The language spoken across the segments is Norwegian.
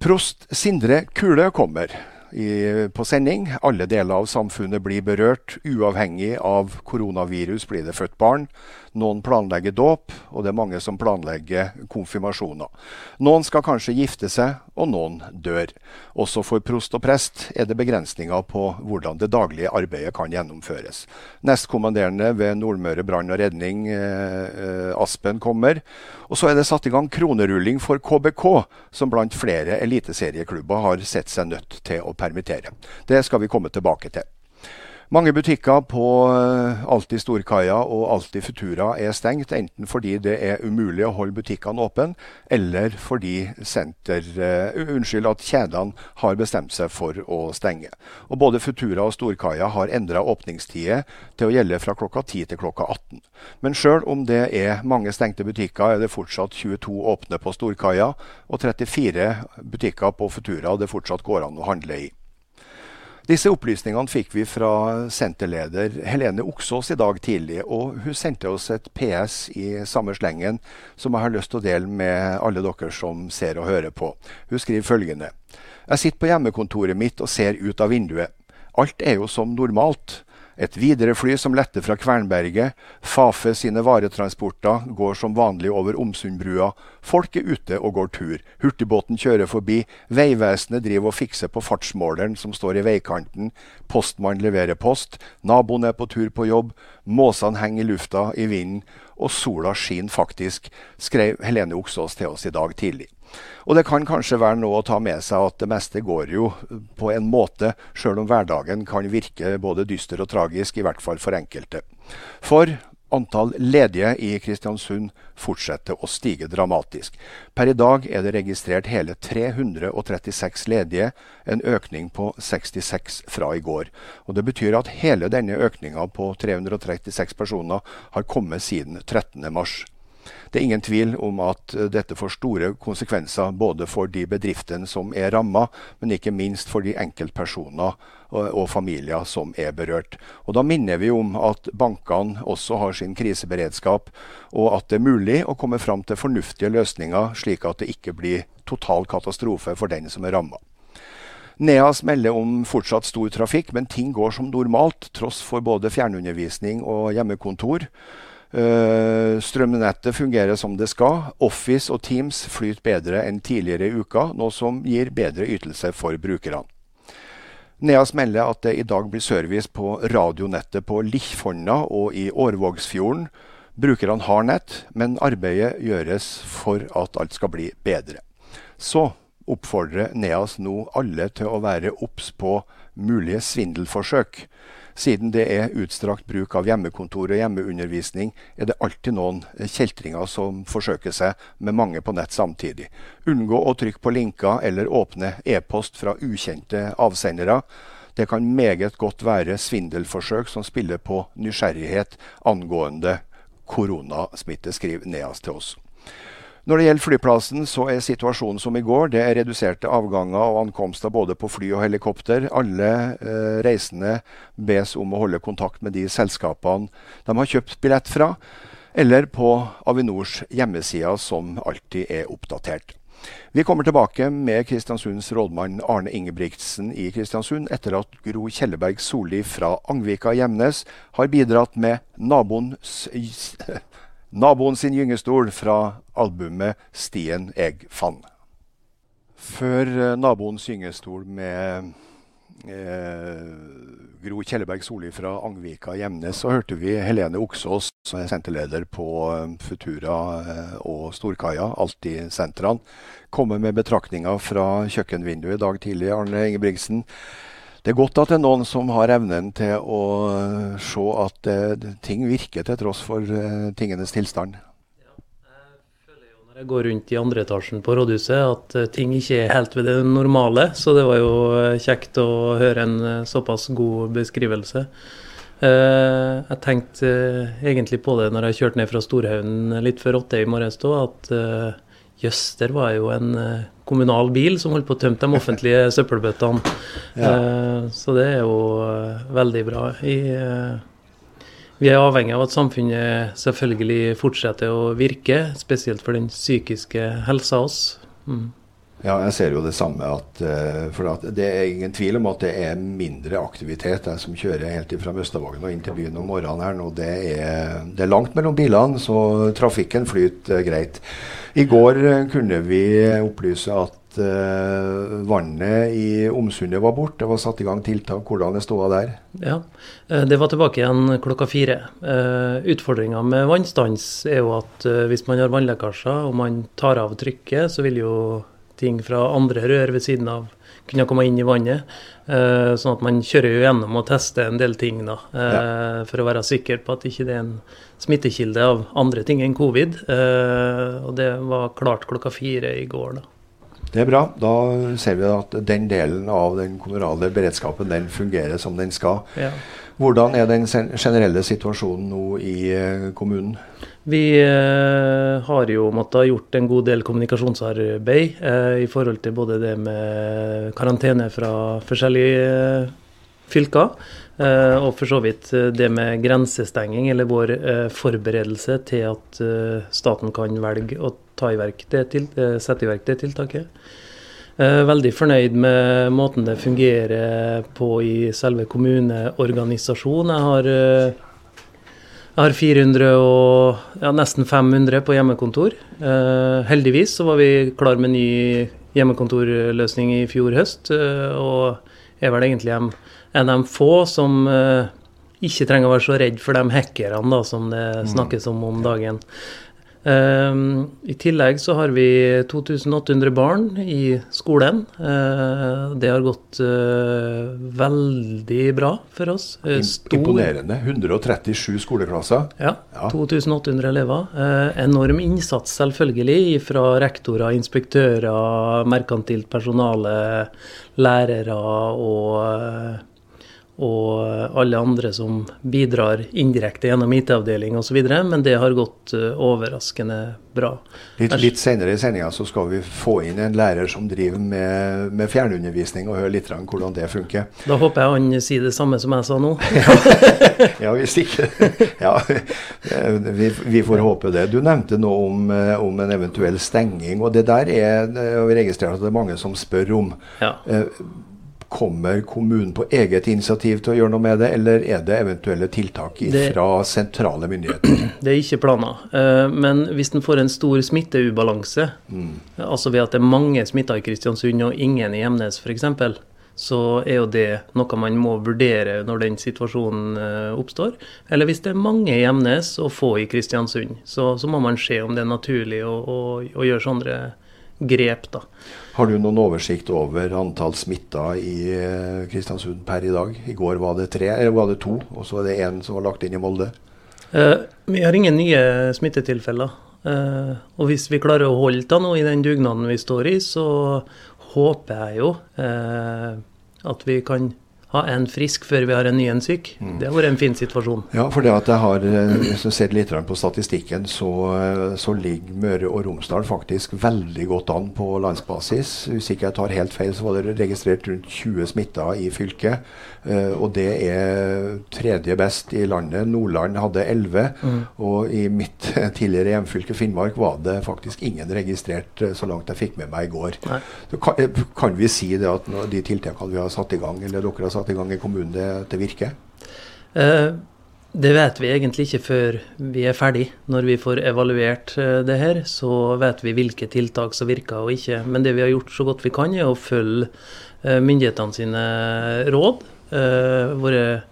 Prost Sindre Kule kommer i, på sending. Alle deler av samfunnet blir berørt. Uavhengig av koronavirus blir det født barn. Noen planlegger dåp, og det er mange som planlegger konfirmasjoner. Noen skal kanskje gifte seg, og noen dør. Også for prost og prest er det begrensninger på hvordan det daglige arbeidet kan gjennomføres. Nestkommanderende ved Nordmøre brann og redning, eh, eh, Aspen, kommer. Og så er det satt i gang kronerulling for KBK, som blant flere eliteserieklubber har sett seg nødt til å permittere. Det skal vi komme tilbake til. Mange butikker på eh, Alltid Storkaia og Alltid Futura er stengt, enten fordi det er umulig å holde butikkene åpne, eller fordi senter, uh, unnskyld, at kjedene har bestemt seg for å stenge. Og Både Futura og Storkaia har endra åpningstider til å gjelde fra klokka 10 til klokka 18. Men sjøl om det er mange stengte butikker, er det fortsatt 22 åpne på Storkaia og 34 butikker på Futura det fortsatt går an å handle i. Disse opplysningene fikk vi fra senterleder Helene Oksås i dag tidlig. Og hun sendte oss et PS i samme slengen som jeg har lyst til å dele med alle dere som ser og hører på. Hun skriver følgende. Jeg sitter på hjemmekontoret mitt og ser ut av vinduet. Alt er jo som normalt. Et viderefly som letter fra Kvernberget. Fafe sine varetransporter går som vanlig over Omsundbrua. Folk er ute og går tur. Hurtigbåten kjører forbi. Vegvesenet driver og fikser på fartsmåleren som står i veikanten. Postmann leverer post. Naboen er på tur på jobb. Måsene henger i lufta i vinden. Og sola skinner faktisk, skrev Helene Oksås til oss i dag tidlig. Og det kan kanskje være noe å ta med seg at det meste går jo på en måte, sjøl om hverdagen kan virke både dyster og tragisk, i hvert fall for enkelte. For antall ledige i Kristiansund fortsetter å stige dramatisk. Per i dag er det registrert hele 336 ledige, en økning på 66 fra i går. Og Det betyr at hele denne økninga på 336 personer har kommet siden 13.3. Det er ingen tvil om at eh, dette får store konsekvenser både for de bedriftene som er ramma, men ikke minst for de enkeltpersoner og familier som er berørt. Og Da minner vi om at bankene også har sin kriseberedskap, og at det er mulig å komme fram til fornuftige løsninger, slik at det ikke blir total katastrofe for den som er ramma. NEAS melder om fortsatt stor trafikk, men ting går som normalt, tross for både fjernundervisning og hjemmekontor. Uh, strømnettet fungerer som det skal. Office og Teams flyter bedre enn tidligere i uka, noe som gir bedre ytelse for brukerne. Neas melder at det i dag blir service på radionettet på Lichfonna og i Årvågsfjorden. Brukerne har nett, men arbeidet gjøres for at alt skal bli bedre. Så oppfordrer Neas nå alle til å være obs på mulige svindelforsøk. Siden det er utstrakt bruk av hjemmekontor og hjemmeundervisning, er det alltid noen kjeltringer som forsøker seg med mange på nett samtidig. Unngå å trykke på linker eller åpne e-post fra ukjente avsendere. Det kan meget godt være svindelforsøk som spiller på nysgjerrighet angående koronasmitte, skriver Neas til oss. Når det gjelder flyplassen, så er situasjonen som i går. Det er reduserte avganger og ankomster både på fly og helikopter. Alle eh, reisende bes om å holde kontakt med de selskapene de har kjøpt billett fra, eller på Avinors hjemmesider, som alltid er oppdatert. Vi kommer tilbake med Kristiansunds rådmann Arne Ingebrigtsen i Kristiansund etter at Gro Kjelleberg Solli fra Angvika Gjemnes har bidratt med naboens Naboen sin gyngestol fra albumet 'Stien eg fann'. Før uh, naboens gyngestol med eh, Gro Kjelleberg Solli fra Angvika Gjemnes, så hørte vi Helene Oksås, som er senterleder på uh, Futura uh, og Storkaia, Alltid-sentrene, komme med betraktninger fra kjøkkenvinduet i dag tidlig. Arne Ingebrigtsen, det er godt at det er noen som har evnen til å eh, se at uh, ting virker til tross for uh, tingenes tilstand. Jeg føler jo når jeg går rundt i andre etasjen på rådhuset at ting ikke er helt ved det normale. Så det var jo kjekt å høre en såpass god beskrivelse. jeg tenkte egentlig på det når jeg kjørte ned fra Storhaugen litt før åtte i morges, at jøss, der var jo en kommunal bil som holdt på å tømme de offentlige søppelbøttene. Ja. Eh, så det er jo eh, veldig bra. Eh, vi er avhengig av at samfunnet selvfølgelig fortsetter å virke, spesielt for den psykiske helsa oss. Mm. Ja, jeg ser jo det samme. At, for at det er ingen tvil om at det er mindre aktivitet. Jeg som kjører helt fra Møstavågen og inn til byen om morgenen her nå, det er, det er langt mellom bilene, så trafikken flyter greit. I går kunne vi opplyse at vannet i Omsundet var borte. Det var satt i gang tiltak. Hvordan er ståa der? Ja, eh, Det var tilbake igjen klokka fire. Utfordringa med vannstans er jo at hvis man har vannlekkasjer og man tar av trykket, så vil jo ting fra andre rør ved siden av kunne komme inn i vannet. Uh, sånn at man kjører jo gjennom og tester en del ting da, ja. for å være sikker på at ikke det er en smittekilde av andre ting enn covid. og det var klart klokka fire i går. da. Det er bra. Da ser vi at den delen av den kommunale beredskapen den fungerer som den skal. Ja. Hvordan er den generelle situasjonen nå i eh, kommunen? Vi eh, har jo måttet gjort en god del kommunikasjonsarbeid eh, i forhold til både det med karantene fra forskjellige eh, fylker, og for så vidt det med grensestenging, eller vår forberedelse til at staten kan velge å ta i verk det til, sette i verk det tiltaket. Veldig fornøyd med måten det fungerer på i selve kommuneorganisasjonen. Jeg har, jeg har 400 og ja, nesten 500 på hjemmekontor. heldigvis så var vi klar med ny hjemmekontorløsning i fjor høst. og er vel egentlig en, en av de få som ikke trenger å være så redd for de hackerne som det mm. snakkes om om dagen. Uh, I tillegg så har vi 2800 barn i skolen. Uh, det har gått uh, veldig bra for oss. Stor, Imponerende. 137 skoleklasser. Ja, ja. 2800 elever. enorm innsats selvfølgelig fra rektorer, inspektører, merkantilt personale, lærere og og alle andre som bidrar indirekte gjennom IT-avdeling osv. Men det har gått uh, overraskende bra. Litt, litt senere i sendinga skal vi få inn en lærer som driver med, med fjernundervisning, og høre litt om hvordan det funker. Da håper jeg han sier det samme som jeg sa nå. ja, hvis ikke Ja, vi, vi, får håpe det. Du nevnte noe om, eh, om, en eventuell stenging, og det der er vi registrerer at det er mange som spør om. Ja. Kommer kommunen på eget initiativ til å gjøre noe med det, eller er det eventuelle tiltak fra sentrale myndigheter? Det er ikke planer. Eh, men hvis en får en stor smitteubalanse, mm. altså ved at det er mange smitta i Kristiansund og ingen i Gjemnes f.eks., så er jo det noe man må vurdere når den situasjonen eh, oppstår. Eller hvis det er mange i Gjemnes og få i Kristiansund, så, så, må man se om det er naturlig å, å, å gjøre sånne grep. da. Har du noen oversikt over antall smitta i eh, Kristiansund per i dag? I går var det tre, var det to, og så er det én som var lagt inn i Molde? Uh, vi har ingen nye smittetilfeller. Uh, og hvis vi klarer å holde det nå i den dugnaden vi står i, så håper jeg jo at vi kan ha en frisk før vi har en ny en syk. Mm. Det har vært en fin situasjon. Ja, for det at jeg har eh, hvis du ser litt på statistikken, så, eh, så, ligger Møre og Romsdal faktisk veldig godt an på landsbasis. Hvis ikke jeg tar helt feil, så var det registrert rundt 20 smitta i fylket. Uh, og det er tredje best i landet. Nordland hadde 11. Mm. Og i mitt tidligere hjemfylke Finnmark var det faktisk ingen registrert, så langt jeg fikk med meg i går. Kan, kan, vi si det at de tiltakene vi har satt i gang, eller dere har satt i gang i kommunen, det, det virker? Uh, det vet vi egentlig ikke før vi er ferdig. Når vi får evaluert uh, det her, så vet vi hvilke tiltak som virker og ikke. Men det vi har gjort så godt vi kan, er å følge myndighetene sine råd. Vært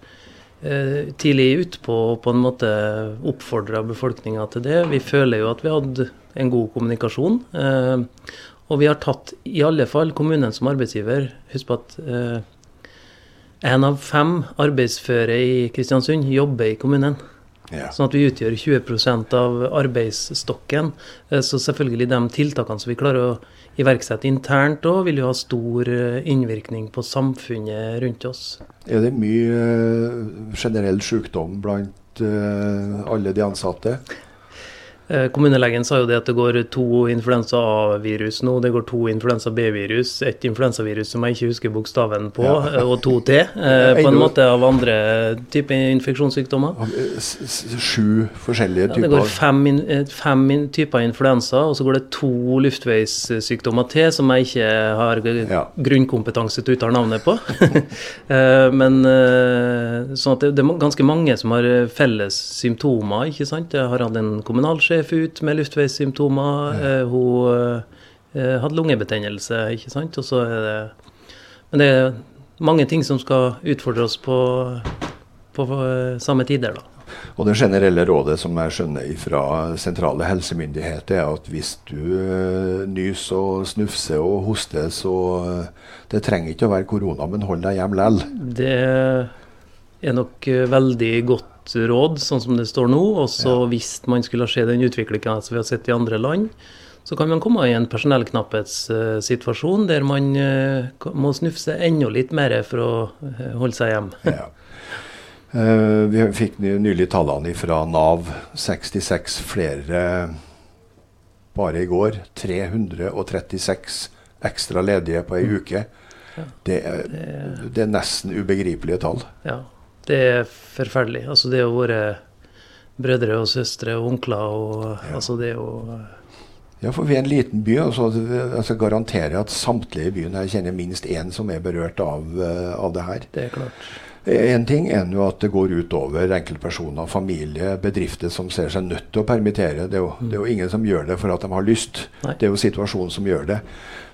tidlig ut på og på en måte oppfordre befolkninga til det. Vi føler jo at vi hadde en god kommunikasjon. Og vi har tatt i alle fall kommunen som arbeidsgiver. Husk på at en av fem arbeidsføre i Kristiansund jobber i kommunen. Ja. Sånn at vi utgjør 20 av arbeidsstokken. Eh, så selvfølgelig de tiltakene som vi klarer å iverksette internt òg, vil jo ha stor eh, innvirkning på samfunnet rundt oss. Er det mye eh, generell sykdom blant alle de ansatte? Eh, kommunelegen sa jo det at det går to influensa A-virus nå. Det går to influensa B-virus. Et influensavirus som jeg ikke husker bokstaven på, ja. Eh, og to T. Eh, på en måte av andre typer infeksjonssykdommer. Sju forskjellige typer? Ja, det går fem, fem typer influensa, og så går det to luftveissykdommer til som jeg ikke har grunnkompetanse til å uttale navnet på. Men sånn at det, det, er ganske mange som har felles symptomer, ikke sant. Jeg har hatt en kommunalsjef skrev ut med luftveissymptomer. Ja. Eh, hun eh, hadde lungebetennelse, ikke sant. Og så er det Men det er mange ting som skal utfordre oss på, på eh, samme tider, da. Og det generelle rådet som jeg skjønner fra sentrale helsemyndigheter, er at hvis du nyser og snufser og hoster, så det trenger ikke å være korona, men hold deg hjemme likevel. Det er nok veldig godt råd, sånn som det står nå. Og så ja. hvis man skulle se den utviklinga som vi har sett i andre land, så kan man komme i en personellknapphetssituasjon der man uh, må snufse enda litt mer for å uh, holde seg hjemme. Ja. Uh, vi fikk nylig tallene fra Nav. 66 flere bare i går. 336 ekstra ledige på ei mm. uke. Det, er, det, er, nesten ubegripelige tall. Ja. Det er forferdelig. Altså, det å være brødre og søstre og onkler og ja. Altså, det å ja, for vi er en liten by. og så altså, garanterer at samtlige i byen her kjenner minst én som er berørt av, uh, av det her. Det er klart. En ting er jo at det går utover enkeltpersoner, familie, bedrifter som ser seg nødt til å permittere. Det er jo, det er jo ingen som gjør det for at de har lyst. Nei. Det er jo situasjonen som gjør det.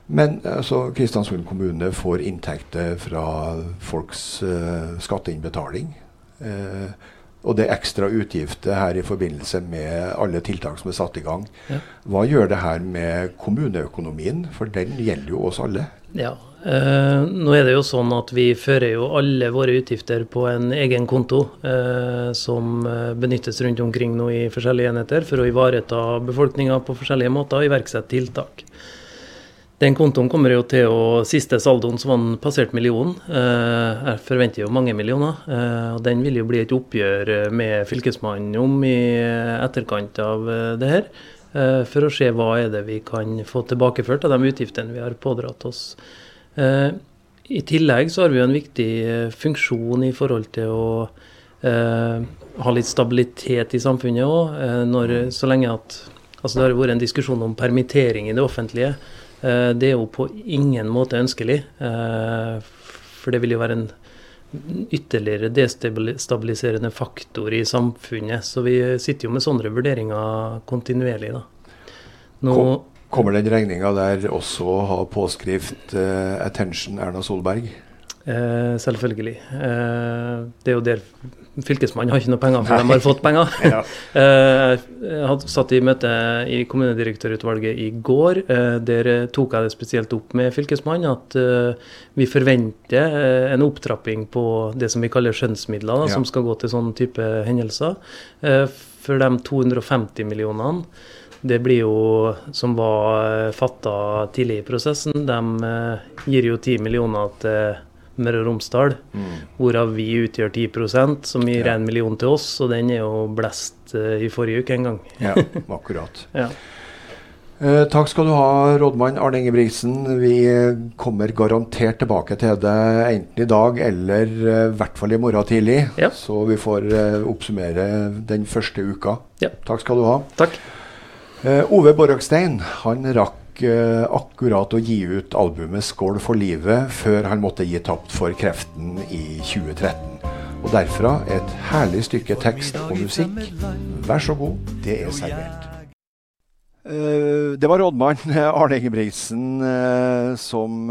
Men altså, Kristiansund kommune får inntekter fra folks uh, skatteinnbetaling. Uh, og det er ekstra utgifter her i forbindelse med alle tiltak som er satt i gang. Ja. Hva gjør det her med kommuneøkonomien, for den gjelder jo oss alle? Ja, uh, nå er det jo sånn at vi fører jo alle våre utgifter på en egen konto som benyttes rundt omkring nå i forskjellige enheter for å ivareta befolkninga på forskjellige måter og iverksette tiltak. Den kontoen kommer jo til å Siste saldoen som var passert millionen. Eh, jeg forventer jo mange millioner. Eh, og Den vil jo bli et oppgjør med Fylkesmannen om i etterkant av eh, det her. For å se hva er det vi kan få tilbakeført av de utgiftene vi har pådratt oss. I tillegg så har vi jo en viktig funksjon i forhold til å ha litt stabilitet i samfunnet òg. Så lenge at Altså det har vært en diskusjon om permittering i det offentlige. Eh, det er jo på ingen måte ønskelig. Eh, for det vil jo være en ytterligere destabiliserende faktor i samfunnet. Så vi sitter jo med sånne vurderinger kontinuerlig. da. Nå, Kommer den regninga der også å ha påskrift uh, 'Attention Erna Solberg'? Eh, selvfølgelig. Eh, det er jo der Fylkesmannen har ikke noe penger, for de har fått penger. ja. eh, jeg hadde satt i møte i kommunedirektørutvalget i går. Eh, der tok jeg det spesielt opp med Fylkesmannen at eh, vi forventer eh, en opptrapping på det som vi kaller skjønnsmidler, da, ja. som skal gå til sånne type hendelser. for de 250 millionene det blir jo, som var fatta tidlig i prosessen, de gir jo 10 millioner til Møre og Romsdal, mm. hvorav vi utgjør 10 som gir én ja. million til oss. Og den er jo blest uh, i forrige uke en gang. ja, akkurat. ja. Eh, takk skal du ha, rådmann Arne Ingebrigtsen. Vi kommer garantert tilbake til det enten i dag eller eh, i hvert fall i morgen tidlig. Ja. Så vi får eh, oppsummere den første uka. Ja. Takk skal du ha. Takk. Eh, Ove Borgstein han rakk akkurat å gi ut albumet 'Skål for livet' før han måtte gi tapt for kreften i 2013. Og derfra et herlig stykke tekst og musikk. Vær så god, det er servert. Eh, det var rådmann Arne Ingebrigtsen eh, som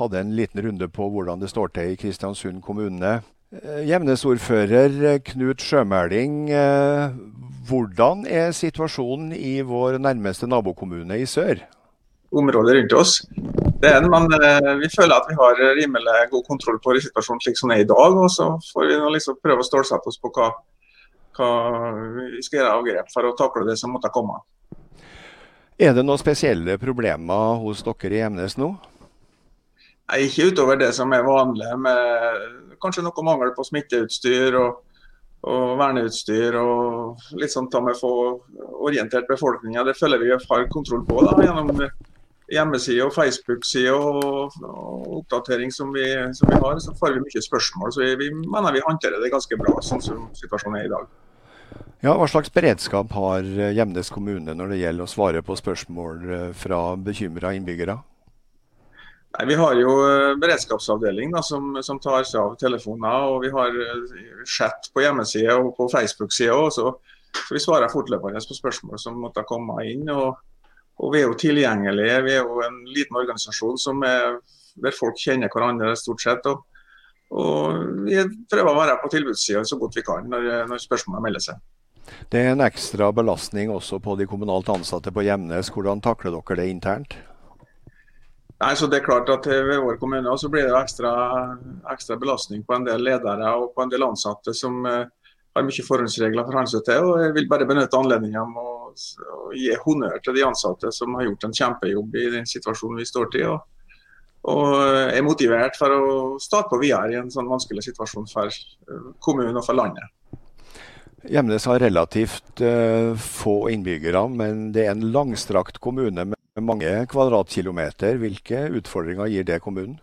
hadde en liten runde på hvordan det står til i Kristiansund kommune. Gjemnes-ordfører Knut Sjømæling hvordan er situasjonen i vår nærmeste nabokommune i sør? Området rundt oss. Det er men eh, vi føler at vi har rimelig god kontroll på situasjonen slik som den er i dag. Og så får vi liksom prøve å stålsette oss på hva, hva vi skal gjøre av grep for å takle det som måtte komme. Er det noen spesielle problemer hos dere i Emnes nå? Nei, Ikke utover det som er vanlig, med kanskje noe mangel på smitteutstyr og og verneutstyr og litt sånn ta med få orientert befolkninga. Det føler vi har kontroll på da, gjennom hjemmeside og Facebook-side og, og, oppdatering som vi, som vi, har. Så får vi mye spørsmål. Så vi, vi mener vi håndterer det ganske bra sånn som situasjonen er i dag. Ja, Hva slags beredskap har Gjemnes kommune når det gjelder å svare på spørsmål eh, fra bekymra innbyggere? Nei, Vi har jo eh, beredskapsavdeling da, som, som, tar seg av telefoner. og Vi har eh, chat på hjemmeside og på Facebook-side Så, så vi svarer fortløpende på spørsmål som måtte komme inn. og, og Vi er jo tilgjengelige. Vi er jo en liten organisasjon er, der folk kjenner hverandre stort sett. og, og Vi prøver å være på tilbudssida så godt vi kan når, når spørsmålene melder seg. Det er en ekstra belastning også på de kommunalt ansatte på Gjemnes. Hvordan takler dere det internt? Nei, så det er klart at Ved vår kommune så blir det ekstra, ekstra, belastning på en del ledere og på en del ansatte som uh, har mye forhåndsregler for forholde til. og Jeg vil bare benytte anledningen med å, gi honnør til de ansatte som har gjort en kjempejobb i den situasjonen vi står til. Og, og er motivert for å starte på videre i en sånn vanskelig situasjon for eh, kommunen og for landet. Gjemnes har relativt uh, få innbyggere, men det er en langstrakt kommune med mange kvadratkilometer. Hvilke utfordringer gir det kommunen?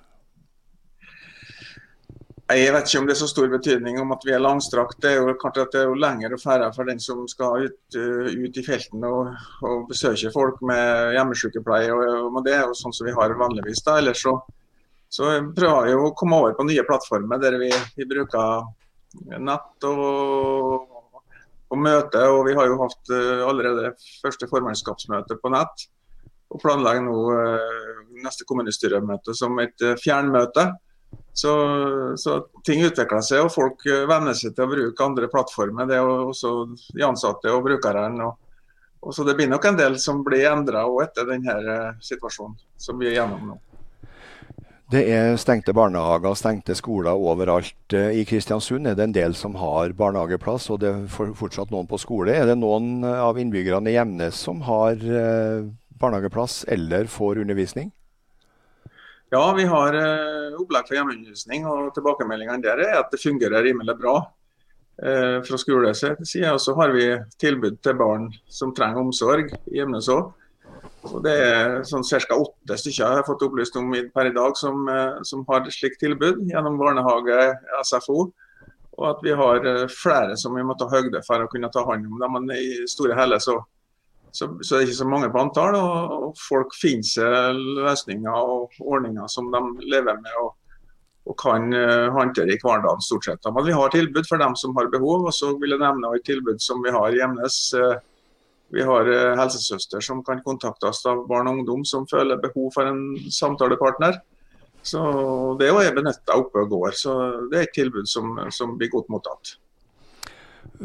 Jeg vet ikke om det er så stor betydning om at vi er langstrakt. Det er jo klart at det er jo lengre færre for den som skal ut, uh, ut i felten og, og, besøke folk med hjemmesykepleie. Og, og, det er jo sånn som vi har vanligvis. da. Ellers så, så prøver vi å komme over på nye plattformer der vi, vi bruker nett og, og møte. og Vi har jo hatt uh, allerede første formannskapsmøte på nett og planlegger nå eh, neste kommunestyremøte som et eh, fjernmøte. Så, så, ting utvikler seg, og folk eh, venner seg til å bruke andre plattformer. Det er også de ansatte og brukerne. Og, og så Det blir nok en del som blir endra etter denne situasjonen som vi er gjennom nå. Det er stengte barnehager og stengte skoler overalt. I Kristiansund er det en del som har barnehageplass, og det er fortsatt noen på skole. Er det noen av innbyggerne i Gjemnes som har barnehageplass eller får undervisning? Ja, vi har eh, opplegg for hjemmeundervisning, og tilbakemeldingene der er at det fungerer rimelig bra. Eh, fra skolens side. Og så har vi tilbud til barn som trenger omsorg hjemme òg. Og det er sånn ca. åtte stykker jeg har fått opplyst om per i dag som, eh, som har slikt tilbud gjennom barnehage, SFO. Og at vi har eh, flere som vi må ta høyde for å kunne ta hånd om. Men i store hele så så, så det er ikke så mange på antall. Og, og folk finner seg løsninger og ordninger som de lever med og, og kan uh, håndtere i hverdagen stort sett. Men vi har tilbud for dem som har behov. Og så vil jeg nevne et tilbud som vi har i Gjemnes. Uh, vi har uh, helsesøster som kan kontaktes av barn og ungdom som føler behov for en samtalepartner. Så Det er benytta oppe og går. Så det er et tilbud som, som blir godt mottatt.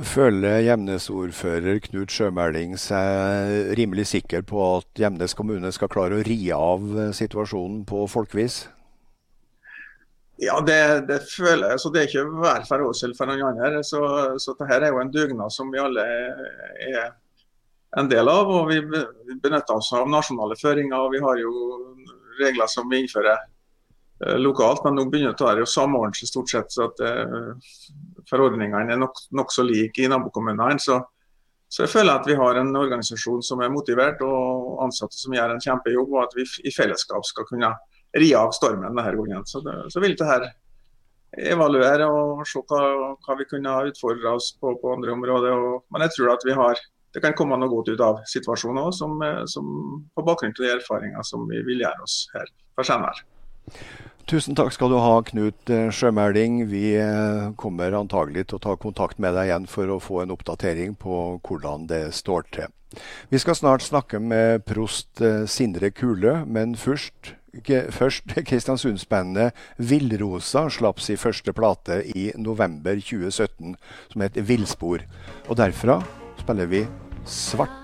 Føler Gjemnes-ordfører Knut Sjømæling seg rimelig sikker på at Gjemnes kommune skal klare å ri av situasjonen på folkevis? Ja, det, det, føler jeg. Så det er ikke hver for oss eller for noen andre. Så, så dette er jo en dugnad som vi alle er en del av. og Vi benytter oss av nasjonale føringer. og Vi har jo regler som vi innfører eh, lokalt, men nå begynner det å samordne seg stort sett. så at eh, forordningene er nokså nok like i nabokommunene. Så, så, jeg føler at vi har en organisasjon som er motivert og ansatte som gjør en kjempejobb, og at vi i fellesskap skal kunne ri av stormen denne gangen. Så, det, så vil dette evaluere og se hva, hva vi kunne ha utfordra oss på på andre områder. Og, men jeg tror at vi har det kan komme noe godt ut av situasjonen òg, på bakgrunn av de erfaringer som vi vil gjøre oss her for senere. Tusen takk skal du ha, Knut eh, Sjømæling. Vi eh, kommer antagelig til å ta kontakt med deg igjen for å få en oppdatering på hvordan det står til. Vi skal snart snakke med prost eh, Sindre Kule, men først Først Kristiansundsbandet Villrosa slapp sin første plate i november 2017, som het Villspor. Og derfra spiller vi Svart.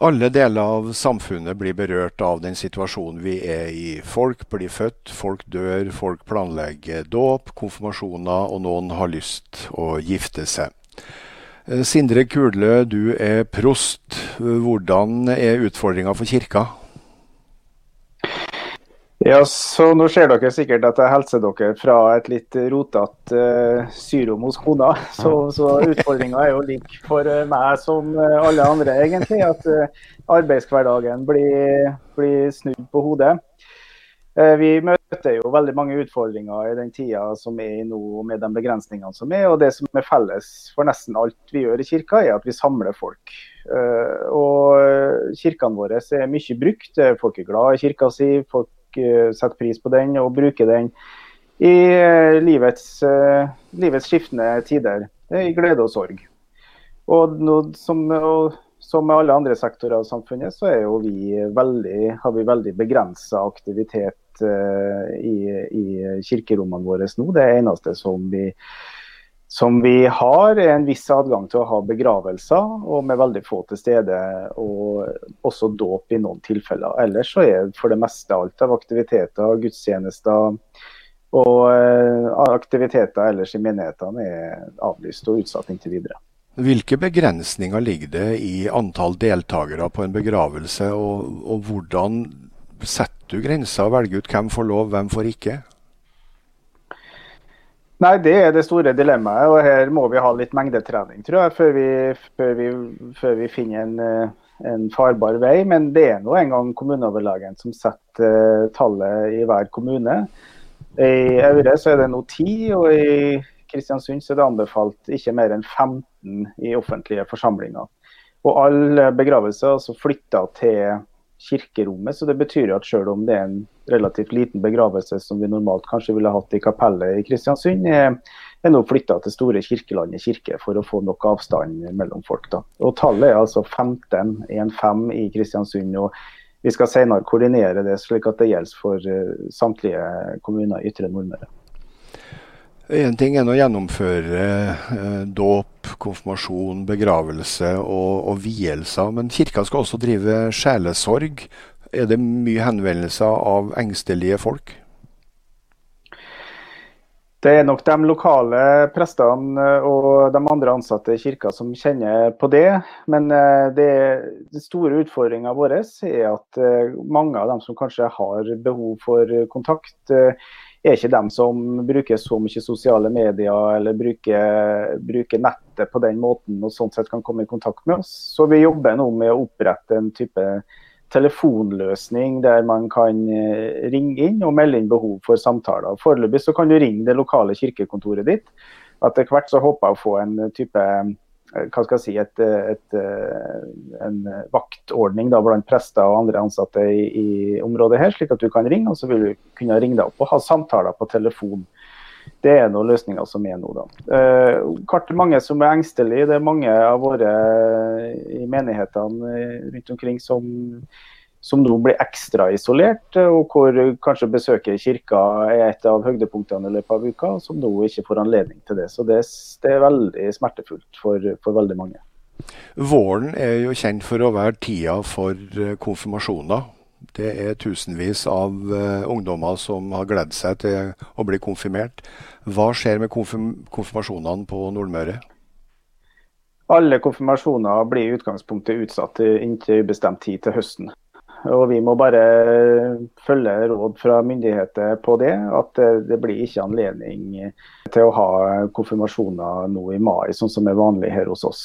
Alle deler av samfunnet blir berørt av den situasjonen vi er i. Folk blir født, folk dør, folk planlegger dåp, konfirmasjoner, og noen har lyst å gifte seg. Eh, Sindre Kulø, du er prost. Hvordan er utfordringa for kirka? Ja, så Nå ser dere sikkert at jeg hilser dere fra et litt rotete uh, syrom hos kona. Så, så utfordringa er jo lik for uh, meg som uh, alle andre, egentlig. At uh, arbeidshverdagen blir, blir, snudd på hodet. vi møter jo veldig mange utfordringer i den tida som er i nå, med de begrensningene som er. Og det som er felles for nesten alt vi gjør i kirka, er at vi samler folk. og kirkene våre er mye brukt. Folk er glad i kirka si. folk Eh, setter pris på den og bruker den i eh, livets, eh, livets skiftende tider. I glede og sorg. Og, no, som, og som med alle andre sektorer av samfunnet, så vi veldig, har vi veldig begrensa aktivitet i, i, kirkerommene våre nå. Det eneste som vi som vi har, er en viss adgang til å ha begravelser, og med veldig få til stede. Og også dåp i noen tilfeller. Ellers så er for det meste alt av aktiviteter, gudstjenester og eh, aktiviteter ellers i menighetene er avlyst og utsatt inntil videre. Hvilke begrensninger ligger det i antall deltakere på en begravelse, og, og hvordan setter du grenser og velger ut hvem får lov, hvem får ikke? Nei, det er det store dilemmaet. Og her må vi ha litt mengdetrening, tror jeg, før vi, før vi, før vi finner en, eh, en, farbar vei. Men det er nå engang kommuneoverlegen som setter uh, tallet i hver kommune. I Aure så er det nå ti, og i Kristiansund så er det anbefalt ikke mer enn 15 i offentlige forsamlinger. Og alle begravelser er altså flytta til kirkerommet. Så det betyr jo at selv om det er en relativt liten begravelse som vi normalt kanskje ville hatt i kapellet i Kristiansund, er, nå flytta til Store Kirkelandet kirke for å få nok avstand mellom folk. Da. Og Tallet er altså 15, 1-5 i Kristiansund. og Vi skal senere koordinere det slik at det gjelder for uh, samtlige kommuner i Ytre Nordmøre. Én ting er å gjennomføre eh, dåp, konfirmasjon, begravelse og, og vielser, men kirka skal også drive sjelesorg. Er det mye henvendelser av engstelige folk? Det er nok de lokale prestene og de andre ansatte i kirka som kjenner på det. Men den det, det store utfordringa vår er at eh, mange av dem som kanskje har behov for kontakt, er ikke dem som bruker så mye sosiale medier eller bruker, bruker, nettet på den måten og sånn sett kan komme i kontakt med oss. Så vi jobber nå med å opprette en type telefonløsning der man kan eh, ringe inn og melde inn behov for samtaler. Foreløpig så kan du ringe det lokale kirkekontoret ditt. Etter hvert så håper jeg å få en type hva skal jeg si, et, et, eh, en vaktordning da, blant prester og andre ansatte i, i, området her, slik at du kan ringe, og så vil du kunne ringe deg opp og ha samtaler på telefon. Det er noen løsninger som er nå, da. Eh, mange som er engstelige. Det er mange av våre i menighetene rundt omkring som som nå blir ekstra isolert, og hvor kanskje besøket i kirka er et av høydepunktene i løpet av uka, som nå ikke får anledning til det. Så det, det er veldig smertefullt for, for, veldig mange. Våren er jo kjent for å være tida for eh, konfirmasjoner. Det er tusenvis av uh, ungdommer som har gledet seg til å bli konfirmert. Hva skjer med konfirm konfirmasjonene på Nordmøre? Alle konfirmasjoner blir i utgangspunktet utsatt inntil ubestemt tid til høsten. Og vi må bare følge råd fra myndigheter på det. At det blir ikke anledning til å ha konfirmasjoner nå i mai, sånn som er vanlig her hos oss.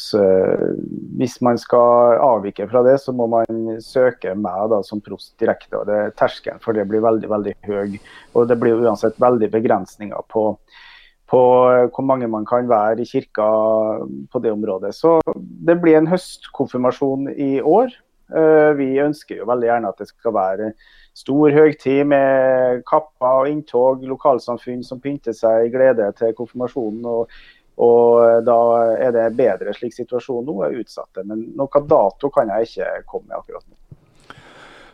Hvis man skal avvike fra det, så må man søke meg da, som prost direkte. og det, Terskelen for det blir veldig veldig høy. Og det blir uansett veldig begrensninger på, på hvor mange man kan være i kirka på det området. Så det blir en høstkonfirmasjon i år. Eh, vi ønsker jo veldig gjerne at det skal være stor høytid med kapper og inntog, lokalsamfunn som pynter seg i glede til konfirmasjonen. og og da er det bedre slik situasjonen nå er utsatt. Men noen dato kan jeg ikke komme med akkurat nå.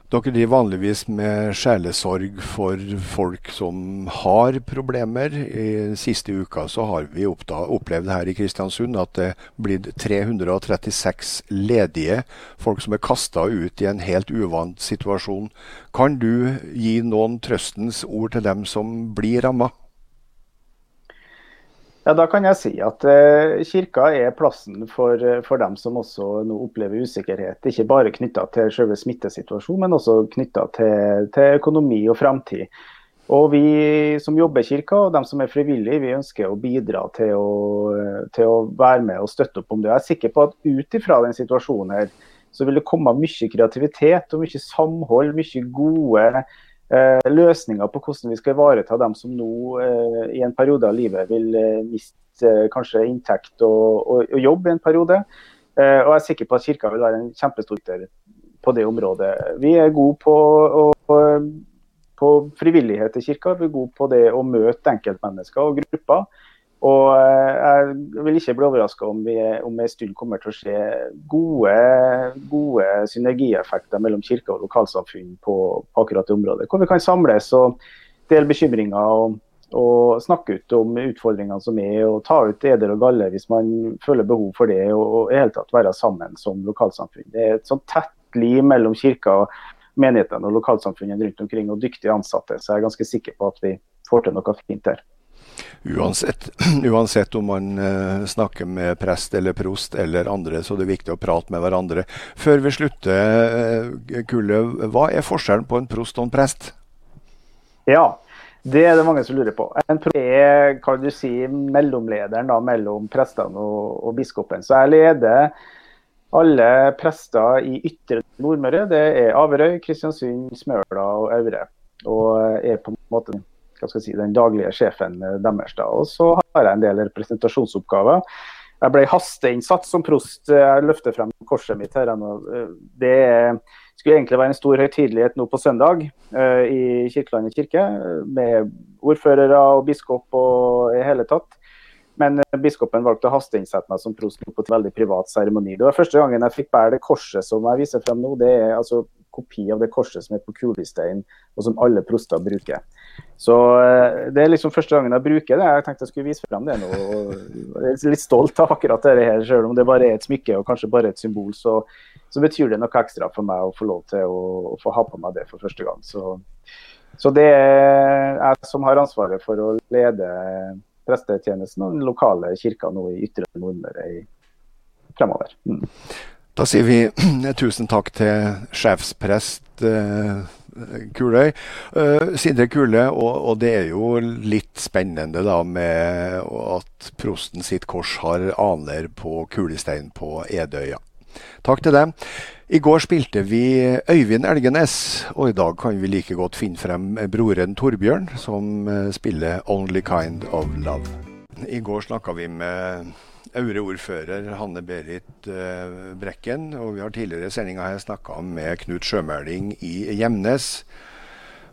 Dere driver vanligvis med sjelesorg for folk som har problemer. I siste uka så har vi opplevd her i Kristiansund at det blitt 336 ledige folk som er kasta ut i en helt uvant situasjon. Kan du gi noen trøstens ord til dem som blir ramma? Ja, Da kan jeg si at eh, kirka er plassen for, for, dem som også nå opplever usikkerhet. Ikke bare knytta til selve smittesituasjonen, men også knytta til, til, økonomi og framtid. Og Vi som jobber i kirka og dem som er frivillige, vi ønsker å bidra til å, til å være med og støtte opp om det. Jeg er sikker på at ut ifra den situasjonen her, så vil det komme mye kreativitet og mye samhold, mye gode eh, løsninger på hvordan vi skal ivareta dem som nå eh, i en periode av livet vil eh, miste eh, kanskje inntekt og, og, og, jobb i en periode. Eh, og jeg er sikker på at Kirka vil være en kjempestor på det området. Vi er gode på, og, på frivillighet i kirka, vi er gode på det å møte enkeltmennesker og grupper. Og eh, jeg vil ikke bli overraska om vi om en stund kommer til å se gode, gode synergieffekter mellom kirke og lokalsamfunn på, på, akkurat det området. Hvor vi kan samles og dele bekymringer og, og, snakke ut om utfordringene som er, og ta ut eder og galle hvis man føler behov for det, og i hele tatt være sammen som lokalsamfunn. Det er et sånt tett liv mellom kirka, menighetene og lokalsamfunnene rundt omkring, og dyktige ansatte. Så jeg er ganske sikker på at vi får til noe fint der. Uansett, uansett, om man uh, snakker med prest eller prost eller andre, så det er viktig å prate med hverandre. Før vi slutter, uh, Kulle, hva er forskjellen på en prost og en prest? Ja, det er det mange som lurer på. En prost er kan du si, mellomlederen da, mellom prestene og, og biskopen. Så jeg leder alle prester i ytre Nordmøre. Det er Averøy, Kristiansund, Smøla og Aure. Og er på en måte hva skal jeg si, den daglige sjefen eh, deres. da, Og så har jeg en del representasjonsoppgaver. Jeg ble hasteinnsatt som prost. Jeg løfter frem korset mitt her. Eh, det skulle egentlig være en stor høytidelighet nå på søndag uh, i Kirkelandet kirke, med ordførere og biskop og i hele tatt. Men biskopen valgte å hasteinnsette meg som prost på et veldig privat seremoni. Det var første gangen jeg fikk bære det korset som jeg viser frem nå. Det er altså kopi av det korset som er på kulestein, og som alle proster bruker. Så eh, Det er liksom første gangen jeg bruker det. Jeg tenkte jeg skulle vise frem det nå. Jeg er litt stolt av akkurat det her, selv om det bare er et smykke og kanskje bare et symbol. Så, så betyr det noe ekstra for meg å få lov til å, å få ha på meg det for første gang. Så, så det er jeg som har ansvaret for å lede prestetjenesten og den lokale kirka nå i Ytre Nordmøre fremover. Mm. Da sier vi tusen takk til sjefsprest eh, Kuløy. Uh, Sindre Kule, og, og, det er jo litt spennende da med at prosten sitt kors har aner på kulestein på Edøya. Takk til dem. I går spilte vi Øyvind Elgenes, og i dag kan vi like godt finne frem broren Torbjørn, som eh, spiller 'Only Kind of Love'. I går snakka vi med Aure-ordfører Hanne-Berit uh, Brekken. Og vi har tidligere i sendinga snakka med Knut Sjømæling i Gjemnes.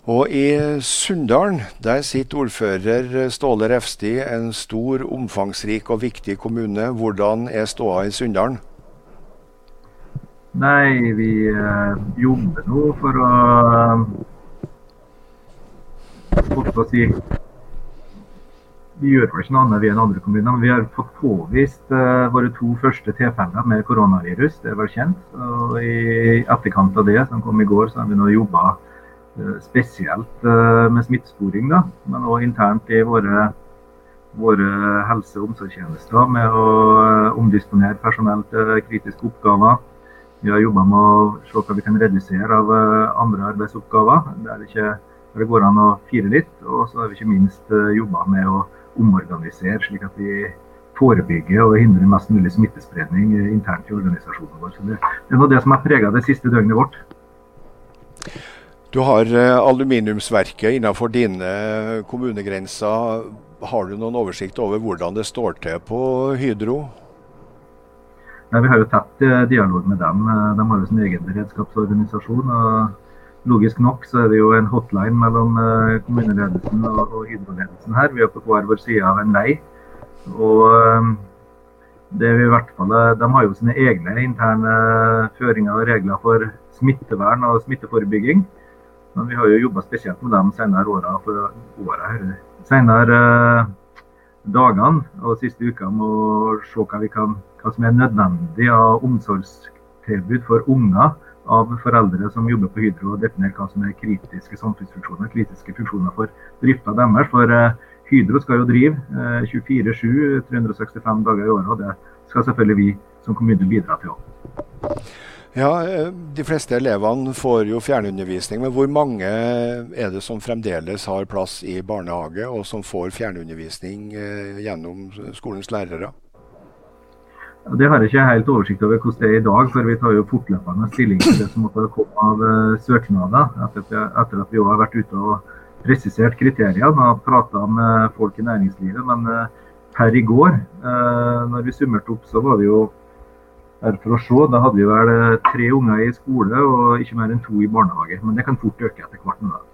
Og i Sunndalen der sitter ordfører Ståle Refsti, en stor, omfangsrik og viktig kommune. Hvordan er ståa i Sunndalen? Nei, vi uh, jobber nå for å uh, å si vi gjør vel ikke noe annet vi enn andre kommuner. Men vi har fått påvist uh, våre to første tilfeller med koronavirus. Det er vel kjent. Og I etterkant av det, som kom i går, så har vi nå jobba uh, spesielt uh, med smittesporing. Da, men òg internt i våre, våre helse- og omsorgstjenester med å omdisponere personell til kritiske oppgaver. Vi har jobba med å se hva vi kan redusere av andre arbeidsoppgaver der det, ikke, der det går an å fire litt. Og så har vi ikke minst jobba med å omorganisere, slik at vi forebygger og hindrer mest mulig smittespredning internt i organisasjonen vår. Så det, det er noe det som har prega det siste døgnet vårt. Du har eh, aluminiumsverket innenfor dine kommunegrenser. Har du noen oversikt over hvordan det står til på Hydro? Ja, vi har jo tett eh, dialog med dem. Eh, de har jo sin egen beredskapsorganisasjon. og Logisk nok så er det jo en hotline mellom eh, kommuneledelsen og, og her. Vi er på hver vår side av en lei. Og eh, det vi i hvert fall, De har jo sine egne interne føringer og regler for smittevern og smitteforebygging. Men vi har jo jobba spesielt med dem senere åra, for året, senere eh, dagene og siste uka med å se hva, kan, hva som er nødvendig av omsorgstilbud for unger av foreldre som jobber på Hydro og definere hva som er kritiske samfunnsfunksjoner, kritiske funksjoner for drifta deres. For uh, Hydro skal jo drive 24-7, 365 dager i året. og Det skal selvfølgelig vi som kommune bidra til òg. Ja, De fleste elevene får jo fjernundervisning, men hvor mange er det som fremdeles har plass i barnehage, og som får fjernundervisning gjennom skolens lærere? Det har jeg ikke helt oversikt over hvordan det er i dag, for vi tar jo fortløpende stilling til det som måtte komme av eh, søknader. Etter at vi har vært ute og presisert kriteriene og prata med folk i næringslivet. Men eh, per i går, eh, når vi summerte opp, så var det jo her for å se, da hadde vi vel tre unger i skole og ikke mer enn to i barnehage. Men det kan fort øke etter hvert. Da.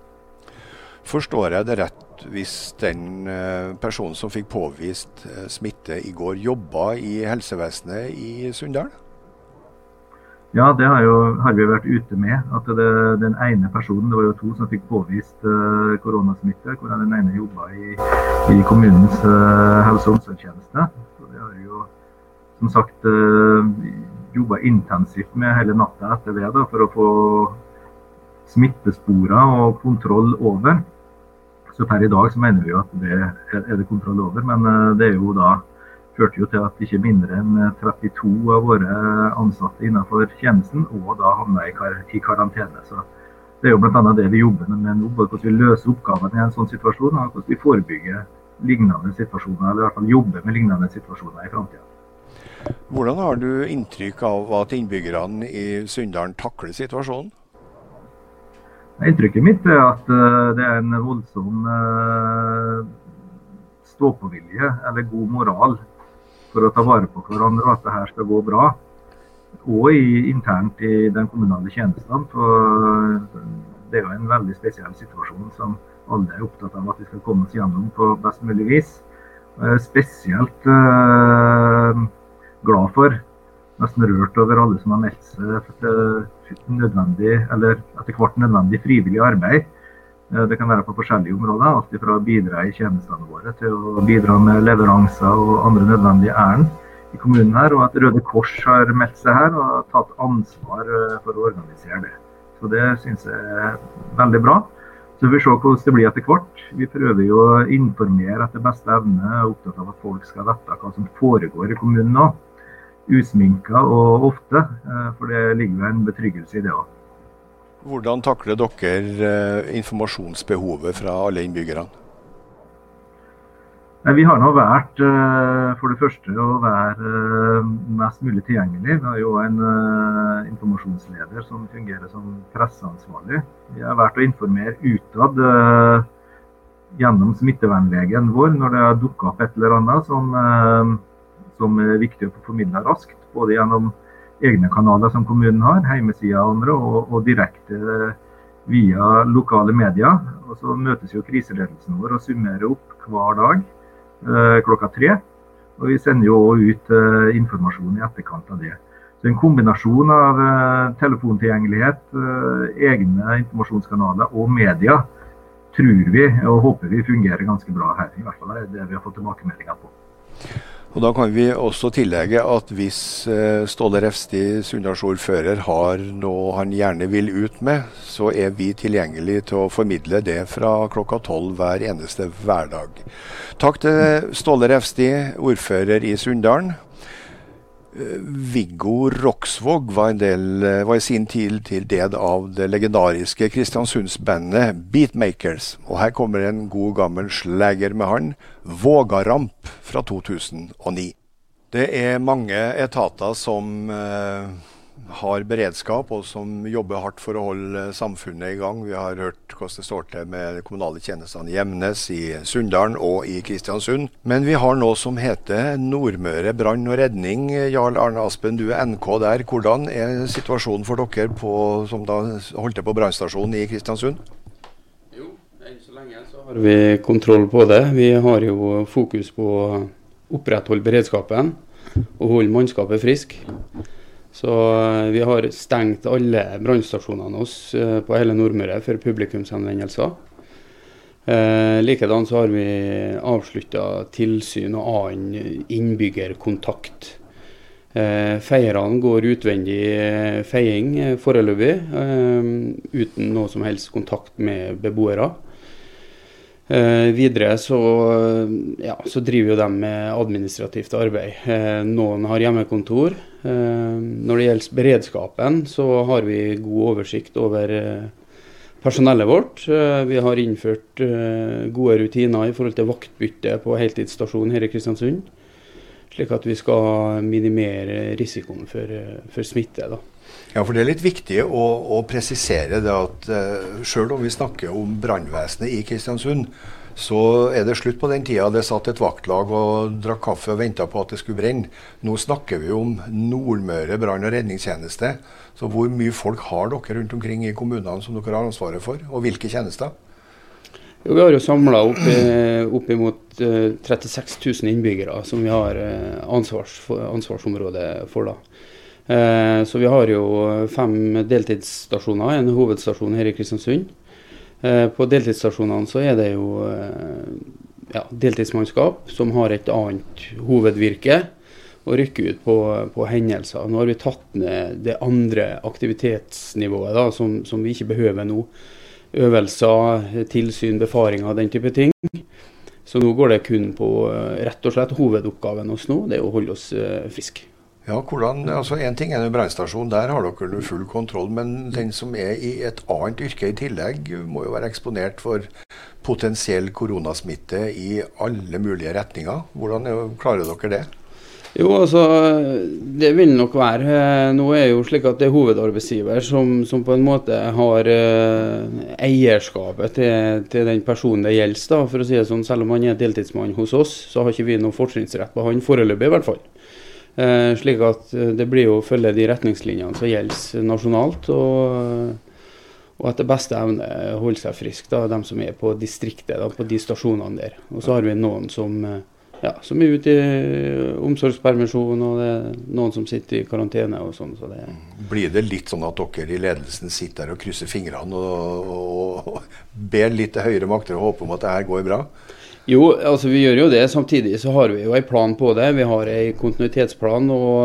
Forstår jeg det rett hvis den eh, personen som fikk påvist eh, smitte i går, jobba i helsevesenet i Sunndal? Ja, det har, jo, har, vi vært ute med. At det, den ene personen, det var jo to som fikk påvist uh, koronasmitte, hvor den ene jobba i, i, kommunens uh, helse- og omsorgstjeneste. Så det har jo som sagt uh, jobba intensivt med hele natta etter det da, for å få smittesporer og kontroll over. Så per i dag så mener vi jo at det er det kontroll over. Men eh, det er jo da førte jo til at ikke mindre enn 32 eh, av våre ansatte innenfor tjenesten og da havna i, kar i karantene. Så det er jo bl.a. det vi jobber med nå. både Hvordan vi løser oppgavene i en sånn situasjon, og hvordan vi forebygger lignende situasjoner, eller i hvert fall jobber med lignende situasjoner i framtida. Hvordan har du inntrykk av at innbyggerne i Sunndalen takler situasjonen? Inntrykket mitt er at eh, det er en voldsom ståpåvilje, eller god moral for å ta vare på hverandre og at det her skal gå bra. Og i, internt i den kommunale tjenesten. For det er jo en veldig spesiell situasjon som alle er opptatt av at vi skal komme oss gjennom på best mulig vis. Spesielt glad for, nesten rørt over alle som har meldt seg nødvendig, eller etter hvert nødvendig frivillig arbeid. Eh, det kan være på forskjellige områder. Alt fra å bidra i tjenestene våre til å bidra med leveranser og andre nødvendige ærend i kommunen her. Og at Røde Kors har meldt seg her og tatt ansvar eh, for å organisere det. Så Det syns jeg er veldig bra. Så vi får se hvordan det blir etter hvert. Vi prøver jo å informere etter beste evne. og er opptatt av at folk skal vite hva som foregår i kommunen nå usminka og ofte. Eh, for det ligger en betryggelse i det òg. Hvordan takler dere eh, informasjonsbehovet fra alle innbyggerne? Vi har nå vært eh, for det første å være mest mulig tilgjengelig. Vi har jo en informasjonsleder som fungerer som presseansvarlig. Vi har vært å informere utad gjennom smittevernlegen vår når det har dukka opp et eller annet som som er viktig å få formidla raskt. Både gjennom egne kanaler som kommunen har, hjemmesider og andre, og, og, direkte via lokale medier. Og Så møtes jo kriseledelsen vår og summerer opp hver dag eh, klokka tre. Og vi sender jo òg ut eh, informasjon i etterkant av det. Så En kombinasjon av eh, telefontilgjengelighet, eh, egne informasjonskanaler og media tror vi og håper vi fungerer ganske bra her. I hvert fall er det vi har fått tilbakemeldinger på. Og Da kan vi også tillegge at hvis eh, Ståle Refsti, Sunndalsordfører, har noe han gjerne vil ut med, så er vi tilgjengelig til å formidle det fra klokka tolv hver eneste hverdag. Takk til Ståle Refsti, ordfører i Sunndalen. Viggo Roksvåg var, del, var, i sin tid til del av det legendariske Kristiansundsbandet Beatmakers. Og her kommer en god gammel slager med han, Vågaramp fra 2009. Det er mange etater som eh, har beredskap og som jobber hardt for å holde samfunnet i gang. Vi har hørt hvordan det står til med de kommunale tjenestene i Gjemnes, i Sunndalen og i Kristiansund. Men vi har noe som heter Nordmøre brann og redning. Jarl Arne Aspen, du er NK der. Hvordan er situasjonen for dere på, som da holdt til på brannstasjonen i Kristiansund? Jo, enn så lenge har vi kontroll på det. Vi har jo fokus på å opprettholde beredskapen og holde mannskapet frisk. Så eh, vi har stengt alle brannstasjonene oss eh, på hele Nordmøre for publikumshenvendelser. Eh, likedan så har vi avslutta tilsyn og annen innbyggerkontakt. Eh, feierne går utvendig eh, feiing foreløpig, eh, uten noe som helst kontakt med beboere. Eh, videre så, ja, så, driver jo de med administrativt arbeid. Eh, noen har hjemmekontor. Eh, når det gjelder beredskapen, så har vi god oversikt over eh, personellet vårt. Eh, vi har innført eh, gode rutiner i forhold til vaktbytte på heltidsstasjonen her i Kristiansund. Slik at vi skal minimere risikoen for, for smitte. da. Ja, for Det er litt viktig å, å presisere det at uh, selv om vi snakker om brannvesenet i Kristiansund, så er det slutt på den tida det satt et vaktlag og drakk kaffe og venta på at det skulle brenne. Nå snakker vi om Nordmøre brann- og redningstjeneste. Så hvor mye folk har dere rundt omkring i kommunene som dere har ansvaret for, og hvilke tjenester? Jo, vi har jo samla opp oppimot 36 000 innbyggere som vi har uh, ansvars, ansvarsområde for. da. Eh, så vi har jo fem deltidsstasjoner, en hovedstasjon her i Kristiansund. Eh, på deltidsstasjonene så er det jo eh, ja, deltidsmannskap som har et annet hovedvirke og rykker ut på, på, hendelser. Nå har vi tatt ned det andre aktivitetsnivået da, som, som vi ikke behøver nå. Øvelser, tilsyn, befaringer, den type ting. Så nå går det kun på rett og slett hovedoppgaven hos nå, det er å holde oss friske. Ja, hvordan, altså En ting er en brannstasjon, der har dere full kontroll. Men den som er i et annet yrke i tillegg, må jo være eksponert for potensiell koronasmitte i alle mulige retninger. Hvordan klarer dere det? Jo, altså, Det vil nok være. Nå er jo slik at det er hovedarbeidsgiver som, som på en måte har uh, eierskapet til, til, den personen det gjelder. da, for å si det sånn, Selv om han er deltidsmann hos oss, så har ikke vi noen fortrinnsrett på han foreløpig, i hvert fall. Eh, slik at eh, det blir å følge de retningslinjene som gjelder nasjonalt. Og, og etter beste evne holde seg frisk, da, de som er på distriktet, da, på de stasjonene der. Og så har vi noen som, eh, ja, som er ute i omsorgspermisjon, og det er noen som sitter i karantene og sånn. Så Blir det litt sånn at dere i ledelsen sitter der og krysser fingrene og, og, og ber litt til høyere makter og håper om at det her går bra? Jo, altså vi gjør jo det. Samtidig så har vi jo en plan på det. Vi har en kontinuitetsplan og,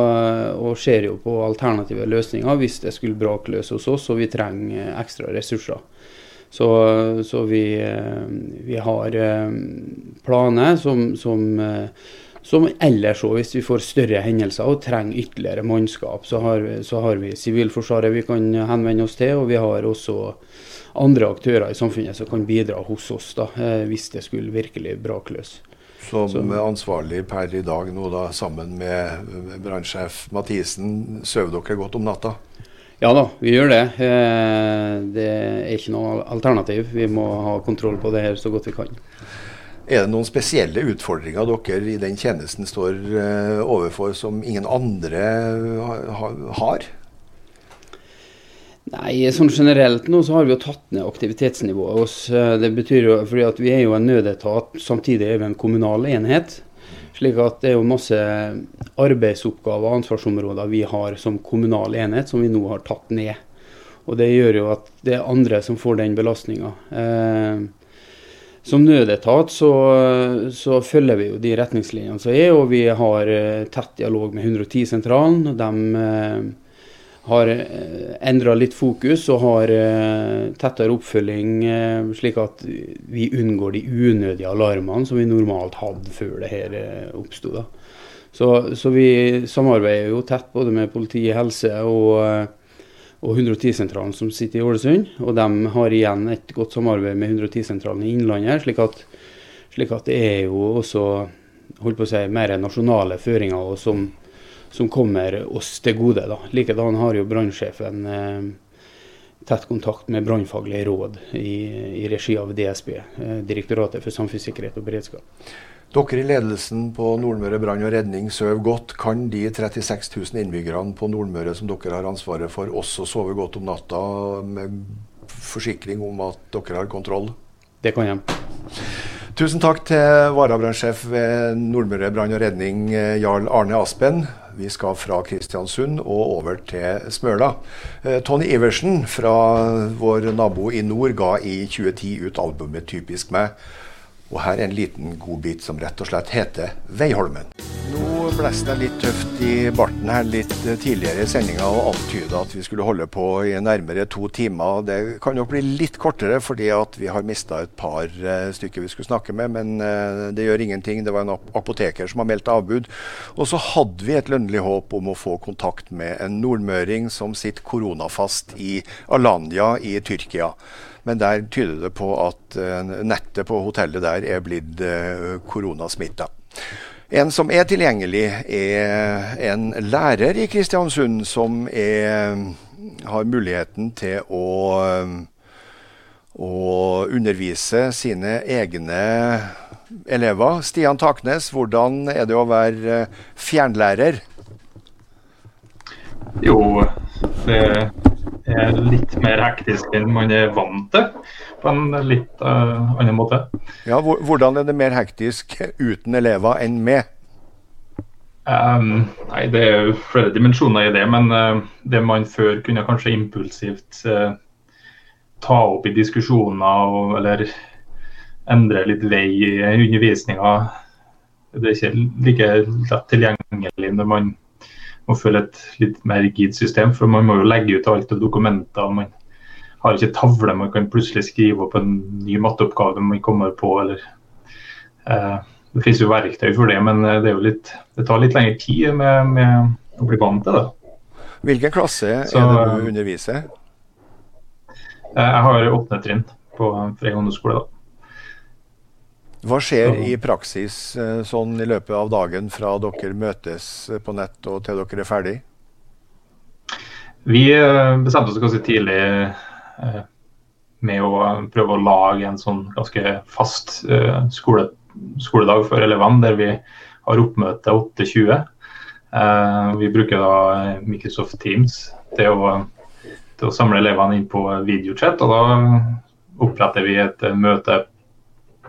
og ser jo på alternative løsninger hvis det skulle brake løs hos oss og vi trenger ekstra ressurser. Så, så vi, vi, har eh, planer som, som, eh, som ellers òg, hvis vi får større hendelser og trenger ytterligere mannskap, så har, så har vi Sivilforsvaret vi kan henvende oss til. Og vi har også andre aktører i samfunnet som kan bidra hos oss da, eh, hvis det skulle virkelig brake løs. Som ansvarlig per i dag nå da, sammen med brannsjef Mathisen, sover dere godt om natta? Ja da, vi gjør det. Eh, det er ikke noe alternativ. Vi må ha kontroll på det her så godt vi kan. Er det noen spesielle utfordringer dere i den tjenesten står eh, overfor som ingen andre har? Nei, sånn generelt nå så har vi jo tatt ned aktivitetsnivået hos eh, Det betyr jo fordi at vi er jo en nødetat, samtidig er vi en kommunal enhet. Slik at det er jo masse arbeidsoppgaver og ansvarsområder vi har som kommunal enhet, som vi nå har tatt ned. Og det gjør jo at det er andre som får den belastninga. Eh, som nødetat så, så, følger vi jo de retningslinjene som er, og vi har eh, tett dialog med 110-sentralen. og de eh, har eh, endra litt fokus og har eh, tettere oppfølging, eh, slik at vi unngår de unødige alarmene som vi normalt hadde før det her oppsto. Så, så, vi samarbeider jo tett både med politi, helse og, og 110-sentralen som sitter i Ålesund. Og de har igjen et godt samarbeid med 110-sentralen i Innlandet, slik at, slik at, det er jo også holdt på å si, mer nasjonale føringer. og som som kommer oss til gode. da. Likedan har jo brannsjefen eh, tett kontakt med brannfaglige råd i, i, regi av DSB, eh, Direktoratet for samfunnssikkerhet og beredskap. Dere i ledelsen på Nordmøre brann og redning sover godt. Kan de 36 000 innbyggerne på Nordmøre som dere har ansvaret for, også sove godt om natta med forsikring om at dere har kontroll? Det kan de. Tusen takk til varabrannsjef ved Nordmøre brann og redning, eh, Jarl Arne Aspen. Vi skal fra Kristiansund og over til Smøla. Eh, Tony Iversen fra vår nabo i nord ga i 2010 ut albumet 'Typisk meg'. Og her er en liten godbit som rett og slett heter 'Veiholmen'. Nå blåste det litt tøft i barten her litt tidligere i sendinga og antyda at vi skulle holde på i nærmere to timer. Det kan nok bli litt kortere fordi at vi har mista et par uh, stykker vi skulle snakke med, men uh, det gjør ingenting. Det var en apoteker som har meldt avbud. Og så hadde vi et lønnlig håp om å få kontakt med en nordmøring som sitter koronafast i Alanya i Tyrkia. Men der tyder det på at uh, nettet på hotellet der er blitt koronasmitta. En som er tilgjengelig, er en lærer i Kristiansund som er, har muligheten til å, å, undervise sine egne elever. Stian Taknes, hvordan er det å være fjernlærer? Jo, det er litt mer hektisk enn man er vant til, på en litt uh, annen måte. Ja, Hvordan er det mer hektisk uten elever enn med? Um, nei, Det er jo flere dimensjoner i det, men uh, det man før kunne kanskje impulsivt uh, ta opp i diskusjoner og, eller endre litt vei i undervisninga, det er ikke like lett tilgjengelig når man må følge et litt mer rigid system. For man må jo legge ut alt av dokumenter. Man har ikke tavle man kan plutselig skrive opp en ny matteoppgave man kommer på. eller eh, Det finnes jo verktøy for det, men eh, det, litt, det tar litt lengre tid med, med å bli vant til det. Hvilken klasse Så, er det du underviser? Eh, jeg har åttende trinn på Frei ungdomsskole. da. Hva skjer i praksis eh, sånn i løpet av dagen fra dere møtes på nett og til dere er ferdig? Vi eh, bestemte oss ganske tidlig eh, med å prøve å lage en sånn ganske fast skole, skoledag for elevene, der vi har oppmøte 8.20. Vi bruker da Microsoft Teams til å, til å samle elevene inn på videochat. og Da oppretter vi et møte Eh,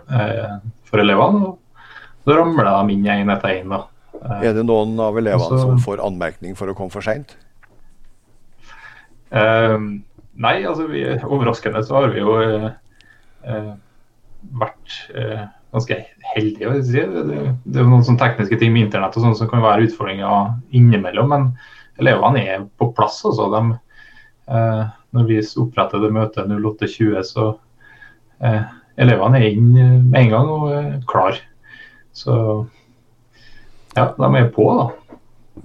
for elevene. og Så ramler de inn én etter én. Eh, er det noen av elevene så, som får anmerkning for å komme for seint? Uh, nei, altså vi, overraskende så har vi jo uh, vært uh, ganske heldige. Si. Det, det, er noen sånne tekniske ting med internett og sånn som kan være utfordringer innimellom. Men elevene er på plass. Altså. De, når vi oppretter det møtet 08.20, så elevene er inne med en gang og er klar. Så ja, de er på, da.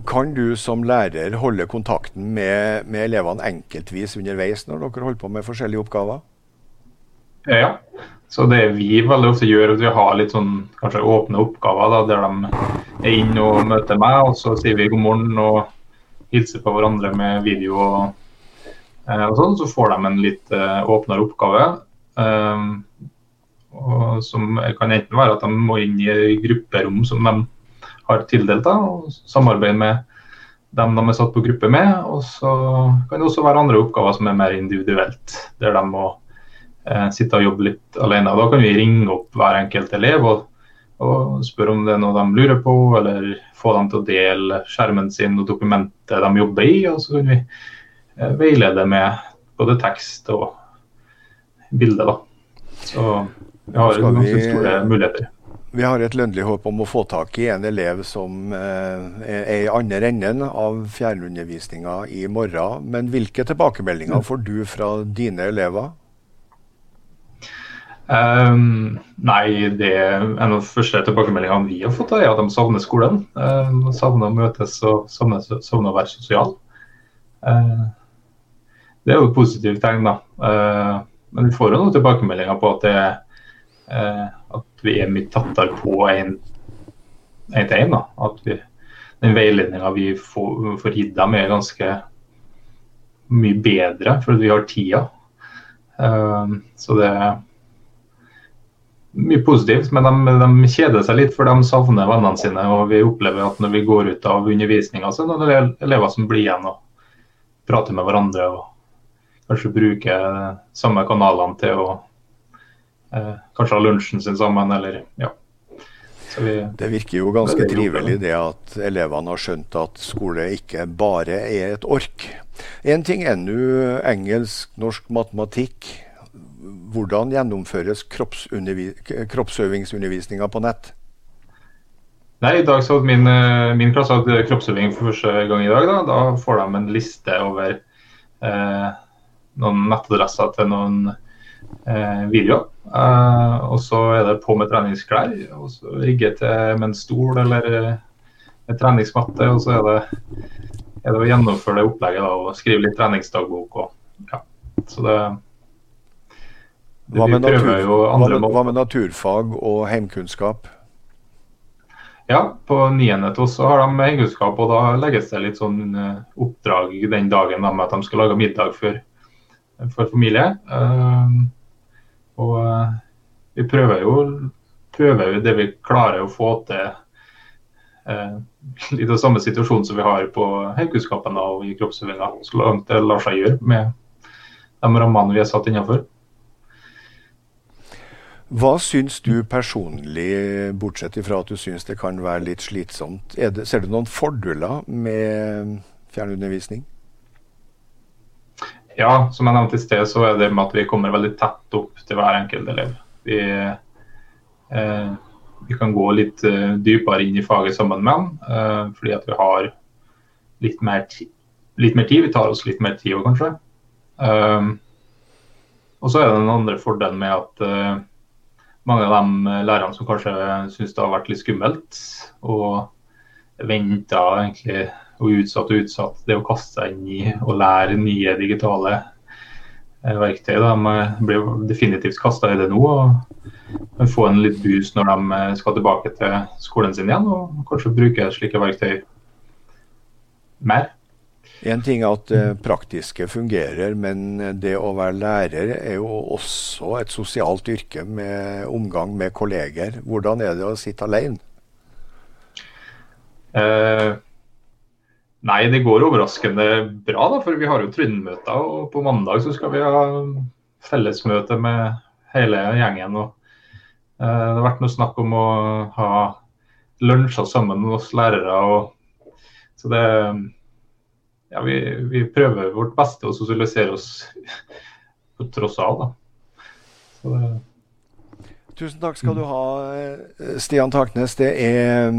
Kan du som lærer holde kontakten med, med elevene enkeltvis underveis når dere holder på med forskjellige oppgaver? Ja, så det vi veldig ofte gjør, at vi har litt sånn kanskje åpne oppgaver da, der de er inne og møter meg, og så sier vi god morgen og hilser på hverandre med video og, eh, og sånn. Så får de en litt uh, åpnere oppgave. Um, og som kan enten være at de må inn i grupperom som de har tildelt, da, og samarbeide med dem de er satt på gruppe med. Og så kan det også være andre oppgaver som er mer individuelt, der de må eh, sitte og jobbe litt alene. Da kan vi ringe opp hver enkelt elev og, og spørre om det er noe de lurer på, eller få dem til å dele skjermen sin og dokumentet de jobber i. Og så kan vi eh, veilede med både tekst og bilde. da. Så vi har ganske store muligheter. Vi har et lønnlig håp om å få tak i en elev som eh, er i andre enden av fjernundervisninga i morgen. Men hvilke tilbakemeldinger får du fra dine elever? Um, nei, det en av de første tilbakemeldingene vi har fått, er at de savner skolen. Uh, savner å møtes og savner, savner å være sosial. Uh, det er jo et positivt tegn, da. Uh, men vi får jo noen tilbakemeldinger på at det er at vi er mye tettere på en til en At vi, den veiledninga vi får, gitt dem, er ganske mye bedre, for vi har tida. Uh, så det er mye positivt, men de, de, kjeder seg litt, for de savner vennene sine. Og vi opplever at når vi går ut av undervisninga, så er det elever som blir igjen og prater med hverandre. og Kanskje bruker samme kanalene til å eh, kanskje ha lunsjen sin sammen, eller ja. Vi, det virker jo ganske trivelig det at elevene har skjønt at skole ikke bare er et ork. En ting er nå engelsk, norsk, matematikk. Hvordan gjennomføres kroppsøvingsundervisninga på nett? Nei, i dag så min, min klasse hadde kroppsøving for første gang i dag. Da, da får de en liste over eh, noen nettadresser til noen eh, videoer. Eh, og så er det på med treningsklær, og så rigge til med en stol eller en treningsmatte. Og så er det, er det å gjennomføre det opplegget da, og skrive litt treningsdagbok. Og, ja. Så det, det hva, med natur, hva, med, hva med naturfag og heimkunnskap? Ja, på niende til oss har de heimkunnskap, og da legges det litt sånn oppdrag den dagen da, med at de skal lage middag for, for familie. Uh, og uh, vi prøver jo, prøver jo det vi klarer å få til Eh, litt av samme situasjon som vi har på høykunnskapen og i kroppsøvinga, så langt det lar seg gjøre med de rammene vi er satt innenfor. Hva syns du personlig, bortsett fra at du syns det kan være litt slitsomt, det, ser du noen fordeler med fjernundervisning? Ja, som jeg nevnte i sted, så er det med at vi kommer veldig tett opp til hver enkelt elev. Vi, eh, vi kan gå litt eh, dypere inn i faget sammen med dem, eh, fordi at vi har litt mer, litt mer, tid. Vi tar oss litt mer tid òg, kanskje. Eh, og så er det den andre fordelen med at eh, mange av de lærerne som kanskje syns det har vært litt skummelt, og venta egentlig og utsatt og utsatt det å kaste seg inn i og lære nye digitale eh, verktøy. De blir definitivt kasta i det nå. og Få en litt boost når de eh, skal tilbake til skolen sin igjen, og kanskje bruke slike verktøy mer. En ting er at det praktiske fungerer, men det å være lærer er jo også et sosialt yrke med omgang med kolleger. Hvordan er det å sitte alene? Eh, nei, det går overraskende bra, da, for vi har jo trinnmøter. Og på mandag så skal vi ha fellesmøte med hele gjengen. og eh, Det har vært noe snakk om å ha lunsjer sammen med oss lærere. Og, så det ja, vi, vi, prøver vårt beste å sosialisere oss på tross av. Da. Tusen takk skal du ha, Stian Taknes. Det er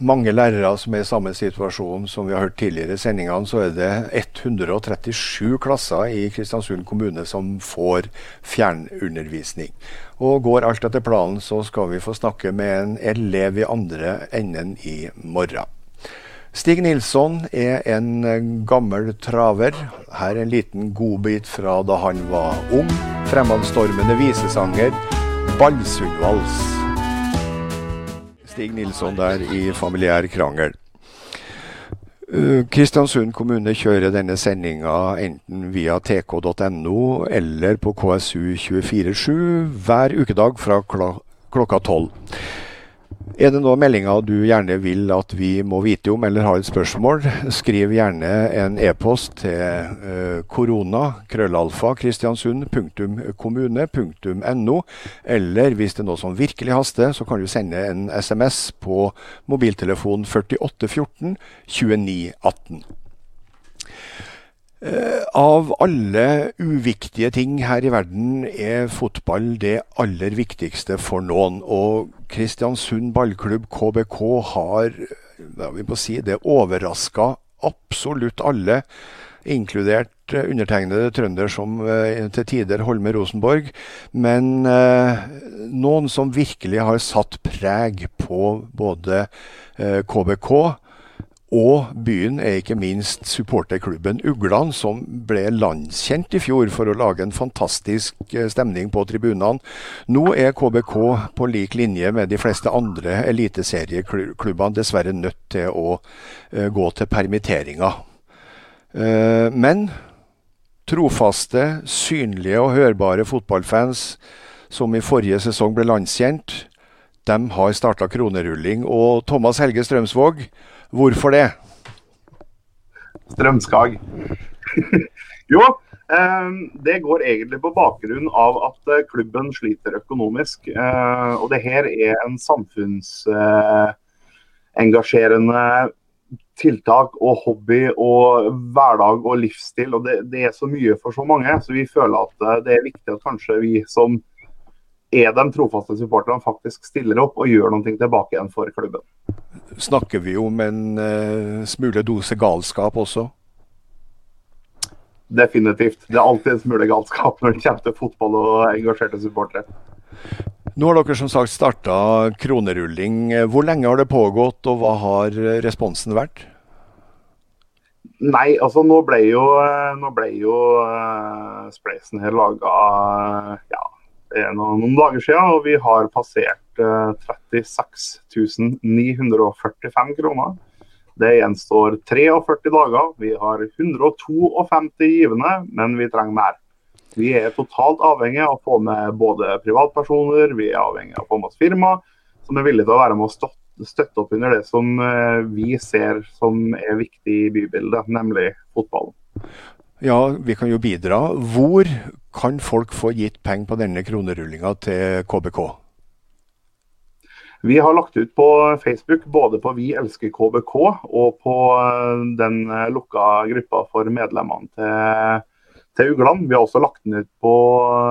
mange lærere som er i samme situasjon som vi har hørt tidligere i sendingene. Så er det 137 klasser i Kristiansund kommune som får fjernundervisning. Og går alt etter planen, så skal vi få snakke med en elev i andre enden i morgen. Stig Nilsson er en gammel traver. Her er en liten godbit fra da han var ung. Fremadstormende visesanger. Balsundvals. Stig Nilsson der i familiær krangel. Eh, Kristiansund kommune kjører denne sendinga enten via tk.no eller på KSU247 hver ukedag fra klokka tolv. Er det noen meldinger du gjerne vil at vi må vite om, eller har et spørsmål, skriv gjerne en e-post til uh, korona, krøllalfa, kristiansund.kommune.no, eller hvis det er noe som virkelig haster, så kan du sende en SMS på mobiltelefon 4814 2918. Eh, av alle uviktige ting her i verden er fotball det aller viktigste for noen. Og Kristiansund ballklubb, KBK, har hva vi må si, det overraska absolutt alle, inkludert eh, undertegnede trønder som eh, til tider holder med Rosenborg. Men noen som virkelig har satt preg på både KBK og byen er ikke minst supporterklubben Uglan, som ble landskjent i fjor for å lage en fantastisk eh, stemning på tribunene. Nå er KBK på lik linje med de fleste andre eliteserieklubbene dessverre nødt til å uh, gå til permitteringer. Uh, men trofaste, synlige og hørbare fotballfans som i forrige sesong ble landskjent, de har starta kronerulling. Og Thomas Helge Strømsvåg, Hvorfor det? Strømskag. jo, eh, det går egentlig på bakgrunn av at eh, klubben sliter økonomisk. Eh, og det her er en samfunnsengasjerende tiltak og hobby og hverdag og livsstil. og det, det, er så mye for så mange. Så vi føler at det er viktig at kanskje vi som er de trofaste supporterne, faktisk stiller opp og gjør noe tilbake igjen for klubben. snakker vi om en uh, smule dose galskap også? Definitivt. Det er alltid en smule galskap når det kommer til fotball og engasjerte supportere. Nå har dere som sagt starta kronerulling. Hvor lenge har det pågått, og hva har responsen vært? Nei, altså nå ble jo, nå ble jo uh, Spleisen her laga ja, noen, noen dager siden, og vi har passert uh, 36 945 kroner. Det gjenstår 43 dager. Vi har 152 givende, men vi trenger mer. Vi er totalt avhengig av å få med både privatpersoner, vi er avhengig av å få med oss firma som er villige til å være med og støtte opp under det som eh, vi ser som er viktig i bybildet, nemlig fotballen. Ja, vi kan jo bidra. Hvor kan folk få gitt penger på denne kronerullinga til KBK? Vi har lagt ut på Facebook både på Vi elsker KBK og på eh, den eh, lukka gruppa for medlemmene til, til Ugland. Vi har også lagt den ut på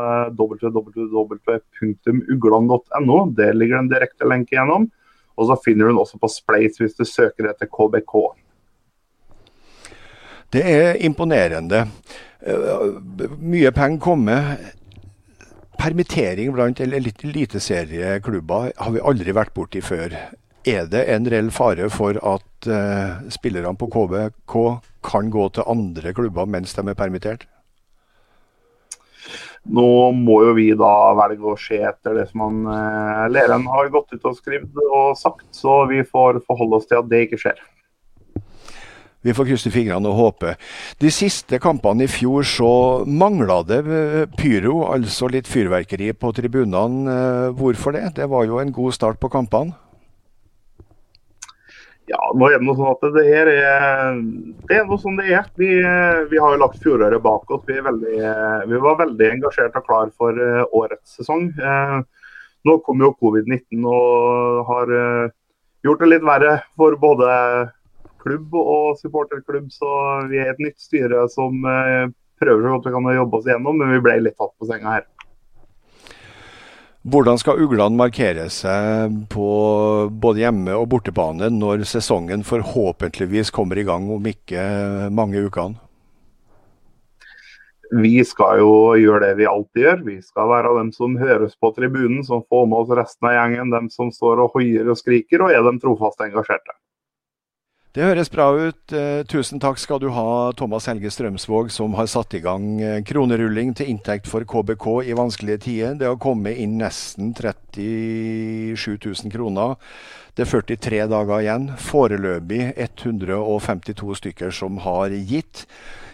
eh, www.ugland.no. Der ligger en direkte lenke gjennom. Og så finner du den også på Spleis hvis du søker etter KBK. Det er imponerende. Mye penger kommer permittering blant eliteserieklubber har vi aldri vært borti før. Er det en reell fare for at uh, spillerne på KBK kan gå til andre klubber mens de er permittert? Nå må jo vi da velge å se etter det som han, uh, Leren har gått ut og skrevet og sagt, så vi får forholde oss til at det ikke skjer. Vi får krysse fingrene og håpe. De siste kampene i fjor så mangla det eh, pyro, altså litt fyrverkeri på tribunene. Eh, hvorfor det? Det var jo en god start på kampene. Ja, nå er det sånn at det her er det er noe sånn det er. Vi, vi har jo lagt fjoråret bak oss. Vi, veldig, vi, var veldig engasjert og klar for eh, årets sesong. Nå kom jo covid-19 og har gjort det litt verre for både klubb og supporterklubb, så vi er et nytt styre som eh, prøver så godt vi kan jobbe oss gjennom, men vi ble litt tatt på senga her. Hvordan skal Uglene markere seg på både hjemme- og bortebane når sesongen forhåpentligvis kommer i gang om ikke mange ukene? Vi skal jo gjøre det vi alltid gjør. Vi skal være dem som høres på tribunen, som får med oss resten av gjengen. Dem som står og hoier og skriker, og er dem trofaste engasjerte. Det høres bra ut. Eh, tusen takk skal du ha, Thomas Helge Strømsvåg, som har satt i gang eh, kronerulling til inntekt for KBK i vanskelige tider. Det har kommet inn nesten 37 000 kroner. Det er 43 dager igjen. Foreløpig 152 stykker som har gitt.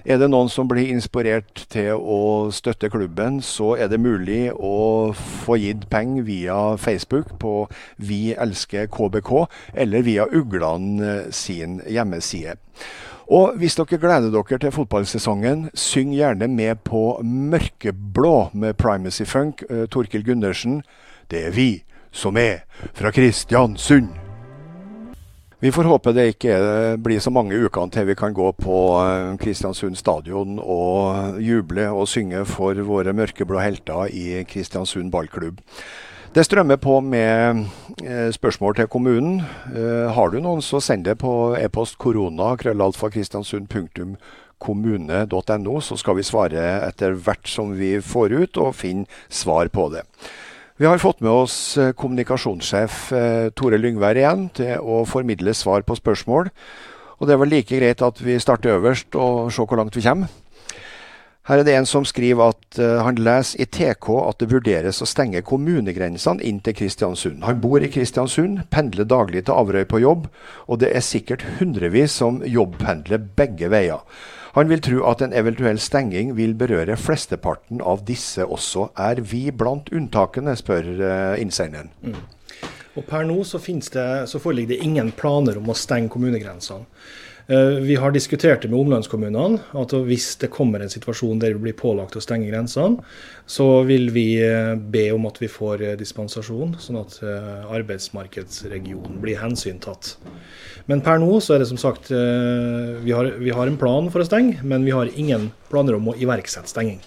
Er det noen som blir inspirert til å støtte klubben, så er det mulig å få gitt penger via Facebook på Vi elsker KBK, eller via Ugland eh, sin hjemmeside. Og hvis dere gleder dere til fotballsesongen, syng gjerne med på Mørkeblå med Primacy Funk, uh, Torkil Gundersen. Det er vi som er fra Kristiansund. Vi får håpe det ikke blir så mange ukene til vi kan gå på eh, Kristiansund stadion og juble og synge for våre mørkeblå helter i Kristiansund ballklubb. Det strømmer på med eh, spørsmål til kommunen. Eh, har du noen, så send det på e-post korona krøllalfa så skal vi svare etter hvert som vi får ut, og finne svar på det. Vi har fått med oss eh, kommunikasjonssjef eh, Tore Lyngvær igjen til å formidle svar på spørsmål. Og det er vel like greit at vi starter øverst og ser hvor langt vi kommer. Her er det en som skriver at uh, han leser i TK at det vurderes å stenge kommunegrensene inn til Kristiansund. Han bor i Kristiansund, pendler daglig til Averøy på jobb, og det er sikkert hundrevis som jobbpendler begge veier. Han vil tro at en eventuell stenging vil berøre flesteparten av disse også. Er vi blant unntakene, spør uh, innsenderen. Mm. Og Per nå så, det, så, foreligger det ingen planer om å stenge kommunegrensene. Uh, vi har diskutert det med omlandskommunene. at Hvis det kommer en situasjon der vi blir pålagt å stenge grensene, så vil vi uh, be om at vi får dispensasjon, sånn at arbeidsmarkedsregionen blir hensyntatt. Men per nå så er det som sagt eh, vi har, vi har en plan for å stenge, men vi har ingen planer om å iverksette stenging.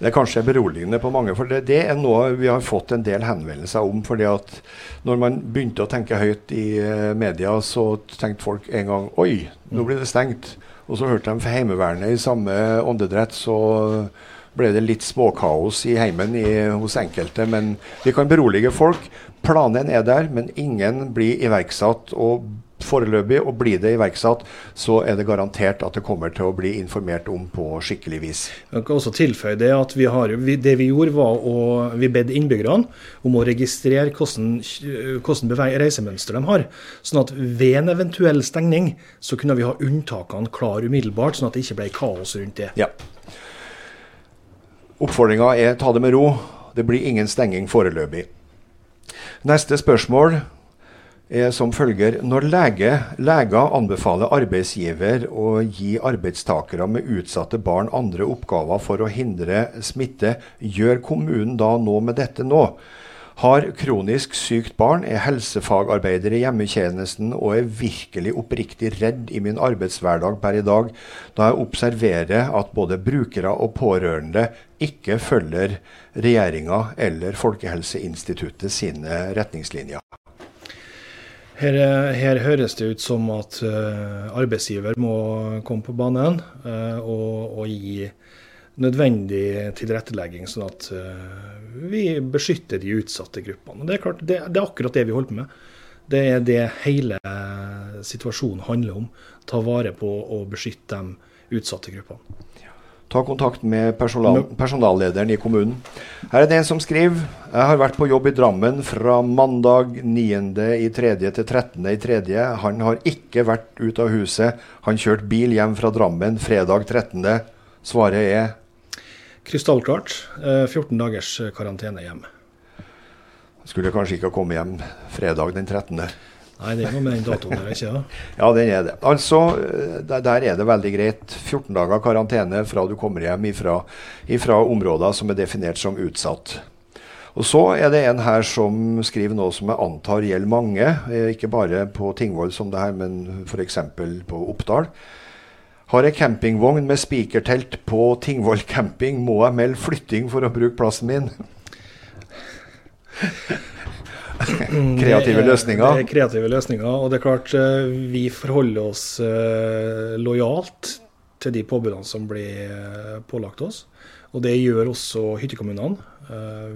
Det er kanskje beroligende på mange, for det, det, er noe vi har fått en del henvendelser om. fordi at når man begynte å tenke høyt i uh, media, så tenkte folk en gang Oi, nå blir det stengt. Og så hørte de for Heimevernet i samme åndedrett, så ble det litt småkaos i heimen i, hos enkelte. Men vi kan berolige folk. Planen er der, men ingen blir iverksatt. og foreløpig, og blir det iverksatt, så er det garantert at det kommer til å bli informert om på skikkelig vis. Jeg kan også tilføye Det at vi har, det vi gjorde, var å vi bedde innbyggerne om å registrere hvordan, reisemønster de har. Sånn at ved en eventuell stengning så kunne vi ha unntakene klar umiddelbart, sånn at det ikke ble kaos rundt det. Ja. Oppfordringa er ta det med ro. Det blir ingen stenging foreløpig. Neste spørsmål er som følger Når lege, leger anbefaler arbeidsgiver å gi arbeidstakere med utsatte barn andre oppgaver for å hindre smitte, gjør kommunen da noe med dette nå? Har kronisk sykt barn, er helsefagarbeider i hjemmetjenesten og er virkelig oppriktig redd i min arbeidshverdag per i dag, da jeg observerer at både brukere og pårørende ikke følger regjeringa eller Folkehelseinstituttet sine retningslinjer. Her, her, høres det ut som at uh, arbeidsgiver må komme på banen uh, og, og, gi nødvendig tilrettelegging, sånn at uh, vi beskytter de utsatte gruppene. Det er, klart, det, det er akkurat det vi holder på med. Det er det hele situasjonen handler om. Ta vare på og beskytte de utsatte gruppene. Ta kontakt med personal, personallederen i kommunen. Her er det en som skriver. Jeg har vært på jobb i Drammen fra mandag 9.3. til 13.3. Han har ikke vært ute av huset. Han kjørte bil hjem fra Drammen fredag 13. Svaret er Krystallklart. 14 eh, dagers karantene hjemme. Skulle kanskje ikke ha kommet hjem fredag den 13. Nei, det er noe med den datoen der, ikke det? ja, den er det. Altså, der, der, er det veldig greit. 14 dager karantene fra du kommer hjem ifra, ifra områder som er definert som utsatt. Og Så er det en her som skriver noe som jeg antar gjelder mange. Eh, ikke bare på Tingvoll som det her, men f.eks. på Oppdal. Har jeg campingvogn med spikertelt på Tingvoll camping, må jeg melde flytting for å bruke plassen min. kreative løsninger. Det er kreative løsninger. Og det er klart, eh, vi forholder oss uh, lojalt til de påbudene som blir uh, pålagt oss. Og det gjør også hyttekommunene.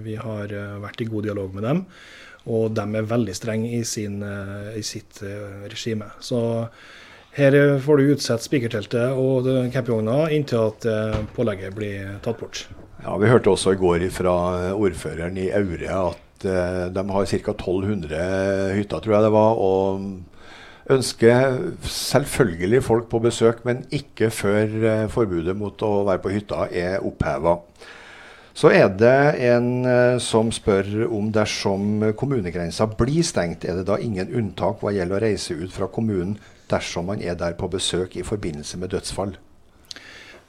Vi har vært i god dialog med dem. Og de er veldig strenge i, sin, i sitt regime. Så her får du utsette spikerteltet og campingvogna inntil at pålegget blir tatt bort. Ja, Vi hørte også i går fra ordføreren i Aure at Eh, de har ca. 1200 hytter, tror jeg det var. og ønsker selvfølgelig folk på besøk, men ikke før eh, forbudet mot å være på hytta er oppheva. Så er det en eh, som spør om dersom kommunegrensa blir stengt, er det da ingen unntak hva gjelder å reise ut fra kommunen dersom man er der på besøk i forbindelse med dødsfall?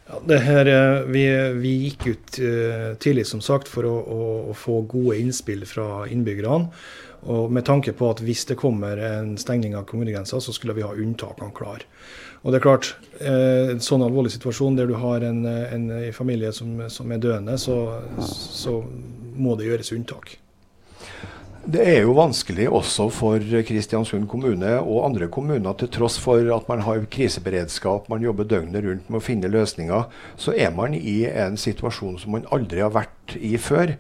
Ja, det her, eh, vi, vi, gikk ut uh, tidlig som sagt for å, å, å, få gode innspill fra innbyggerne. Og med tanke på at hvis det kommer en stengning av kommunegrensa, så skulle vi ha unntakene klar. Og det er klart, uh, En sånn alvorlig situasjon der du har en, en familie som, som, er døende, så, så må det gjøres unntak. Det er jo vanskelig også for Kristiansund kommune og andre kommuner, til tross for at man har kriseberedskap, man jobber døgnet rundt med å finne løsninger, så er man i en situasjon som man aldri har vært i før.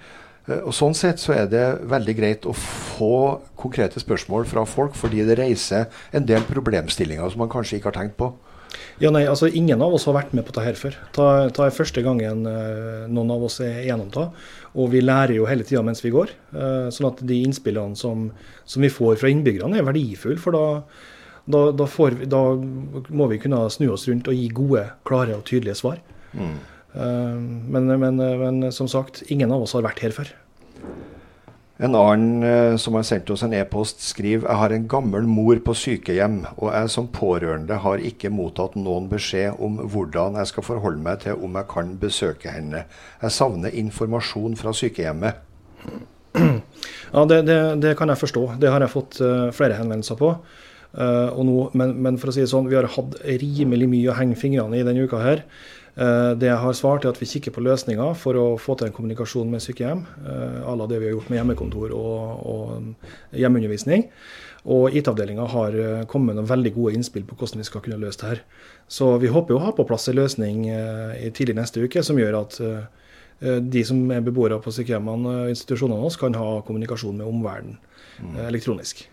Eh, og Sånn sett så er det veldig greit å få konkrete spørsmål fra folk, fordi det reiser en del problemstillinger som man kanskje ikke har tenkt på. Ja, nei, altså Ingen av oss har vært med på dette før. Det er første gangen uh, noen av oss er gjennom det. Og vi lærer jo hele tida mens vi går. Uh, sånn at de innspillene som, som, vi får fra innbyggerne er verdifulle. For da, da, da, vi, da, må vi kunne snu oss rundt og gi gode, klare og tydelige svar. Mm. Uh, men, men, men som sagt, ingen av oss har vært her før. En annen eh, som har sendt oss en e-post, skriver jeg har en gammel mor på sykehjem, og jeg som pårørende har ikke mottatt noen beskjed om hvordan jeg skal forholde meg til om jeg kan besøke henne. Jeg savner informasjon fra sykehjemmet. Ja, det, det, det kan jeg forstå. Det har jeg fått uh, flere henvendelser på. Uh, nå, men, men, for å si det sånn, vi har hatt rimelig mye å henge fingrene i denne uka her. Det jeg har svart, er at vi kikker på løsninger for å få til en kommunikasjon med sykehjem. à la det vi har gjort med hjemmekontor og, og hjemmeundervisning. Og IT-avdelinga har kommet med noen veldig gode innspill på hvordan vi skal kunne løse det her. Så vi håper å ha på plass en løsning tidlig neste uke som gjør at de som er beboere på sykehjemmene og institusjonene våre, kan ha kommunikasjon med omverdenen mm. elektronisk.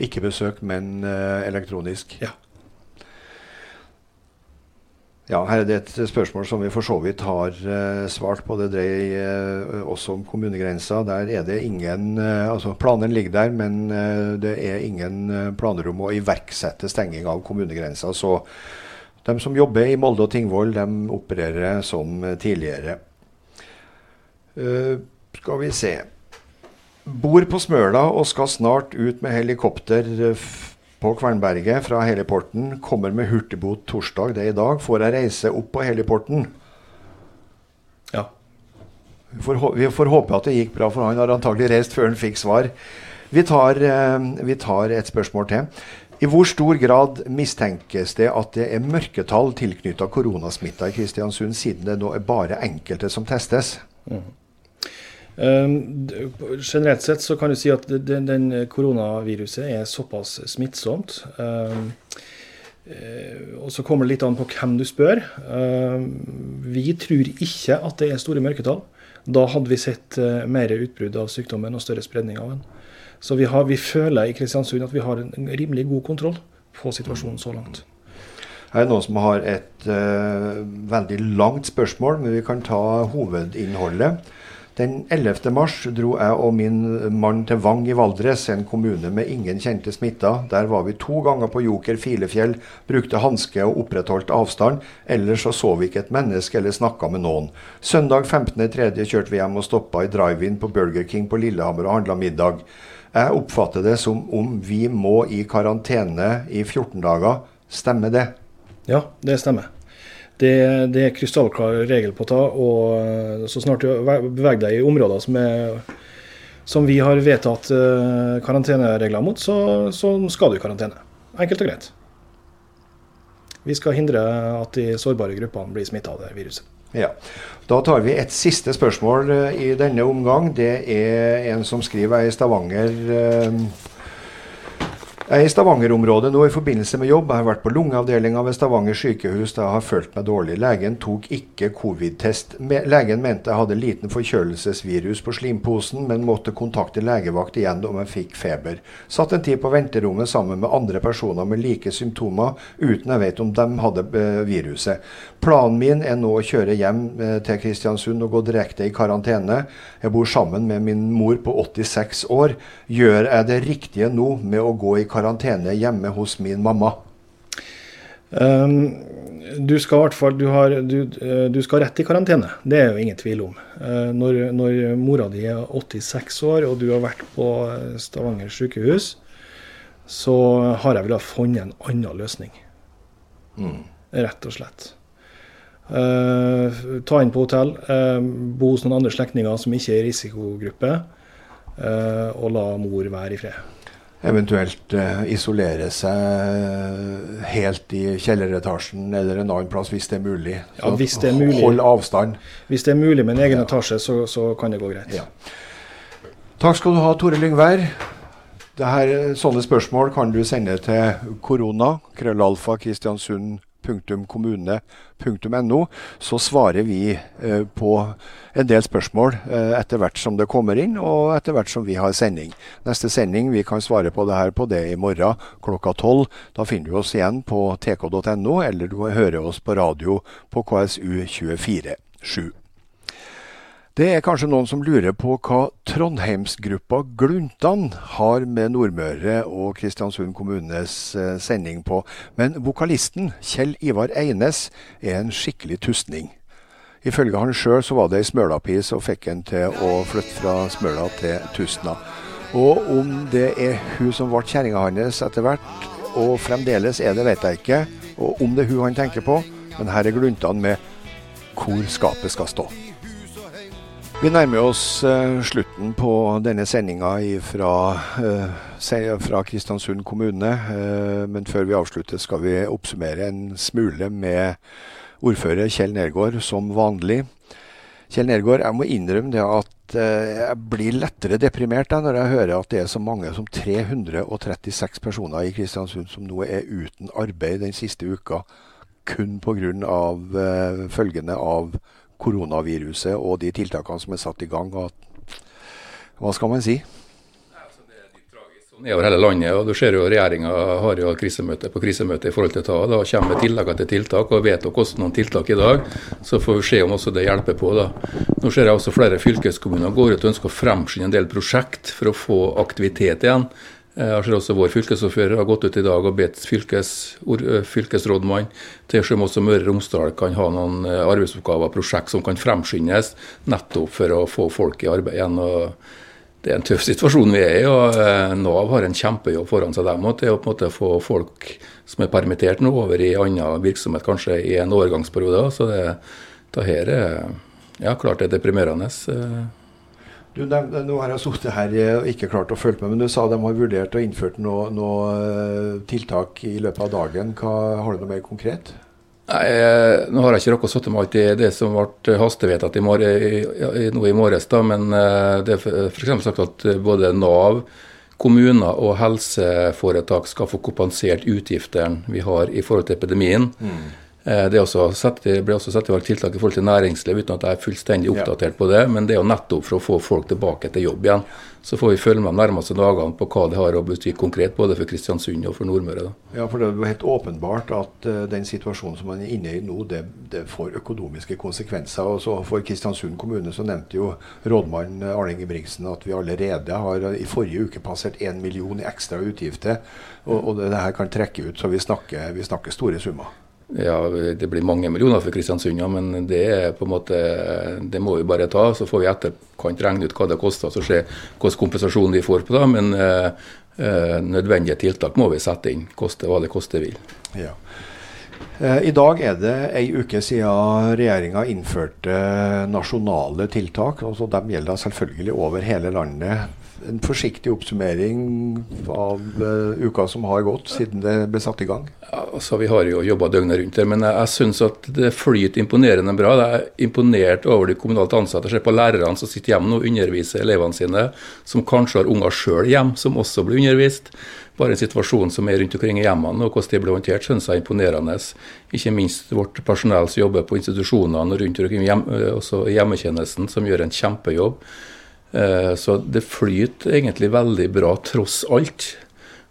Ikke besøk, men elektronisk? Ja. Ja, her er det et spørsmål som vi for så vidt har uh, svart på. Det dreier uh, også om kommunegrensa. Der er det ingen uh, altså Planen ligger der, men det er ingen planer om å iverksette stenging av kommunegrensa. Så de som jobber i Molde og Tingvoll, de opererer som tidligere. skal vi se. Bor på Smøla og skal snart ut med helikopter på Kvernberget fra heliporten. Kommer med hurtigbåt torsdag, det er i dag. Får jeg reise opp på heliporten? Ja. Vi får, vi får, håpe at det gikk bra, for han har antagelig reist før han fikk svar. Vi tar, eh, vi tar et spørsmål til. I hvor stor grad mistenkes det at det er mørketall tilknytta koronasmitta i Kristiansund, siden det nå er bare enkelte som testes? Mm. Um, generelt sett så kan du si at den, den koronaviruset er såpass smittsomt. Um, og så kommer det litt an på hvem du spør. Um, vi tror ikke at det er store mørketall. Da hadde vi sett uh, mer utbrudd av sykdommen og større spredning av den. Så vi, har, vi føler i Kristiansund at vi har en rimelig god kontroll på situasjonen så langt. Her er noen som har et uh, veldig langt spørsmål, men vi kan ta hovedinnholdet. Den 11. mars dro jeg og min mann til Vang i Valdres, en kommune med ingen kjente smitta. Der var vi to ganger på Joker Filefjell, brukte hanske og opprettholdt avstand. Ellers så, så vi ikke et menneske eller snakka med noen. Søndag 15.3. kjørte vi hjem og stoppa i drive-in på Burger King på Lillehammer og handla middag. Jeg oppfatter det som om vi må i karantene i 14 dager. Stemmer det? Ja, det stemmer. Det, det er krystallklar regel på ta, Og eh, så snart du beveger deg i områder som, er, som vi har vedtatt uh, karanteneregler mot, så, så, skal du i karantene. Enkelt og greit. Vi skal hindre at de sårbare gruppene blir smitta av det viruset. Ja. Da tar vi et siste spørsmål uh, i denne omgang. Det er en som skriver i Stavanger. Uh, jeg er i Stavanger-området nå i forbindelse med jobb. Jeg har vært på lungeavdelinga ved Stavanger sykehus da jeg har følt meg dårlig. Legen tok ikke covid-test. Legen mente jeg hadde liten forkjølelsesvirus på slimposen, men måtte kontakte legevakt igjen om jeg fikk feber. Satt en tid på venterommet sammen med andre personer med like symptomer, uten jeg vet om de hadde eh, viruset. Planen min er nå å kjøre hjem eh, til Kristiansund og gå direkte i karantene. Jeg bor sammen med min mor på 86 år. Gjør jeg det riktige nå med å gå i karantene? Karantene hjemme hos min mamma? Um, du skal i hvert fall du, har, du, eh, du, skal rett i karantene, det er jo ingen tvil om. Uh, når, når, mora di er 86 år og du har vært på Stavanger sykehus, så har jeg villet funnet en annen løsning. Mm. Rett og slett. Uh, ta inn på hotell, uh, bo hos noen andre slektninger som ikke er i risikogruppe, og la mor være i fred eventuelt uh, isolere seg helt i kjelleretasjen eller en annen plass hvis det er mulig. Ja, hvis det er mulig. Hold avstand. Hvis det er mulig med en egen ja. etasje, så, så, kan det gå greit. Ja. Takk skal du ha, Tore Lyngvær. Her, sånne spørsmål kan du sende til korona, krøllalfa, Kristiansund .kommune.no, så svarer vi eh, på en del spørsmål eh, etter hvert som det kommer inn, og etter hvert som vi har sending. Neste sending, vi kan svare på det her på det i morgen klokka tolv. Da finner du oss igjen på tk.no, eller du hører oss på radio på KSU 24 7. Det er kanskje noen som lurer på hva Trondheimsgruppa Gluntan har med Nordmøre og Kristiansund kommunes eh, sending på, men vokalisten Kjell Ivar Eines er en skikkelig tustning. Ifølge han sjøl så var det ei smølapis som fikk han til å flytte fra Smøla til Tustna. Og om det er hun som ble kjerringa hans etter hvert, og fremdeles er det, vet jeg ikke. Og om det er hun han tenker på, men her er Gluntan med 'Hvor skapet skal stå'. Vi nærmer oss uh, slutten på denne sendinga fra, uh, fra Kristiansund kommune. Uh, men før vi avslutter skal vi oppsummere en smule med ordfører Kjell Nergård som vanlig. Kjell Nergård, jeg må innrømme det at eh, jeg blir lettere deprimert da, når jeg hører at det er så mange som 336 personer i Kristiansund som nå er uten arbeid den siste uka, kun pga. Uh, følgene av koronaviruset og de tiltakene som er satt i gang. hva skal man si? nedover hele landet. og du ser jo Regjeringa har jo krisemøte på krisemøte i forhold til ta. Da kommer tiltakene til tiltak, og vedtok også noen tiltak i dag. Så får vi se om også det hjelper på. da. Nå ser jeg også flere fylkeskommuner går ut og ønsker å fremskynde en del prosjekt for å få aktivitet igjen. Jeg ser også Vår fylkesordfører har gått ut i dag og bedt fylkes, fylkesrådmann til å se om også Møre og Romsdal kan ha noen arbeidsoppgaver, prosjekt som kan fremskyndes, nettopp for å få folk i arbeid igjen. og det er en tøff situasjon vi er i. og eh, Nav har en kjempejobb foran seg dem til å på en måte få folk som er permittert nå, over i annen virksomhet, kanskje i en overgangsperiode. Så det, det her er ja, klart det er deprimerende. Du, de, nå har jeg sittet her og ikke klart å følge med, men du sa de har vurdert og innført noe, noe eh, tiltak i løpet av dagen. Hva, har du noe mer konkret? Nei, Nå har jeg ikke rukket å sette meg alt i det som ble hastevedtatt i, i, nå i morges. da, Men eh, det er f.eks. sagt at både Nav, kommuner og helseforetak skal få kompensert utgiftene vi har i forhold til epidemien. Mm. Eh, det, satt, det, ble også satt i verk tiltak i forhold til næringsliv, uten at jeg er fullstendig oppdatert på det. Men det er jo nettopp for å få folk tilbake til jobb igjen. Så får vi følge med de nærmeste dagene på hva det har å bety konkret, både for Kristiansund og for Nordmøre. Da. Ja, for Det er jo helt åpenbart at uh, den situasjonen som man er inne i nå, det, det får økonomiske konsekvenser. Og så For Kristiansund kommune så nevnte jo rådmann Arne Ingebrigtsen at vi allerede har i forrige uke passert 1 million i ekstra utgifter. Og, og det, det her kan trekke ut, så vi snakker, vi snakker store summer. Ja, Det blir mange millioner for Kristiansund, ja, men det er på en måte, det må vi bare ta. Så får vi etterkant regne ut hva det koster, så se hvilken kompensasjon vi får på det. Men eh, nødvendige tiltak må vi sette inn, koste hva det koste vil. Ja. Eh, I dag er det ei uke siden regjeringa innførte nasjonale tiltak. altså De gjelder selvfølgelig over hele landet en forsiktig oppsummering av uh, uka som har gått siden det ble satt i gang? Altså Vi har jo jobba døgnet rundt her, men jeg, jeg syns at det flyter imponerende bra. Jeg er imponert over de kommunalt ansatte. Jeg på lærerne som sitter hjemme og underviser elevene sine, som kanskje har unger sjøl hjemme, som også blir undervist. Bare en situasjon som er rundt omkring i hjemmene, og hvordan det blir håndtert, syns jeg er imponerende. Ikke minst vårt personell som jobber på institusjonene og rundt omkring hjem, eh, også hjemmetjenesten, som gjør en kjempejobb. Eh, så det flyter egentlig veldig bra tross alt.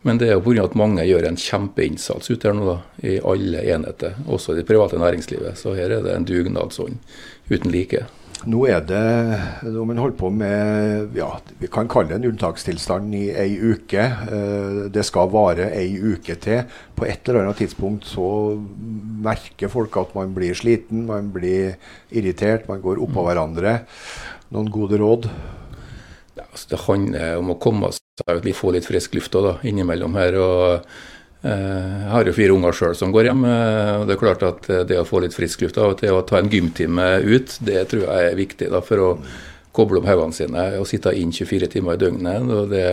Men det er jo pga. at mange gjør en kjempeinnsats ute her nå, da, i alle enheter, også i det private næringslivet. Så her er det en dugnadsånd uten like. Nå er det når man holder på med ja, vi kan kalle det en unntakstilstand i ei uke. Eh, det skal vare ei uke til. På et eller annet tidspunkt så merker folk at man blir sliten, man blir irritert, man går oppå hverandre. Noen gode råd? Ja, altså det handler om å komme seg ut, få litt frisk luft da, innimellom her. og eh, jeg har jo fire unger sjøl som går hjem. Eh, og Det er klart at det å få litt frisk luft av og til å ta en gymtime ut, det tror jeg er viktig da, for å koble om hodene sine og sitte inn 24 timer i døgnet. og det,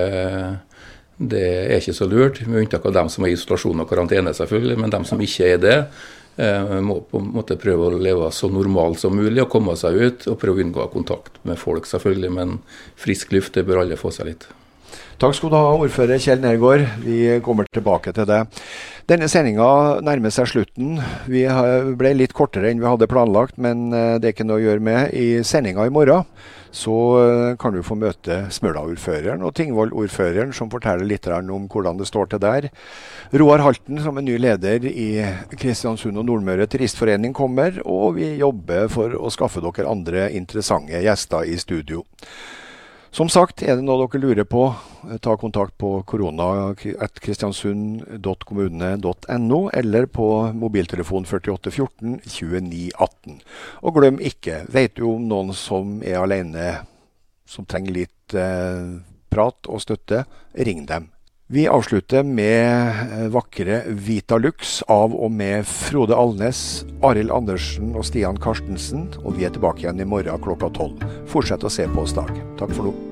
det er ikke så lurt, med unntak av dem som er i isolasjon og karantene, selvfølgelig. Men dem som ikke er det, Eh, må på en måte prøve å leve så normalt som mulig og komme seg ut. Og prøve å unngå kontakt med folk, selvfølgelig. Men frisk luft, det bør alle få seg litt. Takk skal du ha, ordfører Kjell Nergård. Vi kommer tilbake til det. Denne sendinga nærmer seg slutten. Vi ble litt kortere enn vi hadde planlagt, men eh, det er ikke noe å gjøre med. I sendinga i morgen så eh, kan du få møte Smøla-ordføreren og Tingvoll-ordføreren, som forteller litt om hvordan det står til der. Roar Halten, som er ny leder i Kristiansund og Nordmøre turistforening, kommer, og vi jobber for å skaffe dere andre interessante gjester i studio. Som sagt, er det noe dere lurer på, eh, ta kontakt på korona.kristiansund.kommune.no, eller på mobiltelefon 4814 2918. Og glem ikke, vet du om noen som er alene, som trenger litt eh, prat og støtte, ring dem. Vi avslutter med eh, vakre Vita Lux av og med Frode Alnes, Arild Andersen og Stian Karstensen. Og vi er tilbake igjen i morgen klokka tolv. Fortsett å se på oss, Dag. Takk for nå.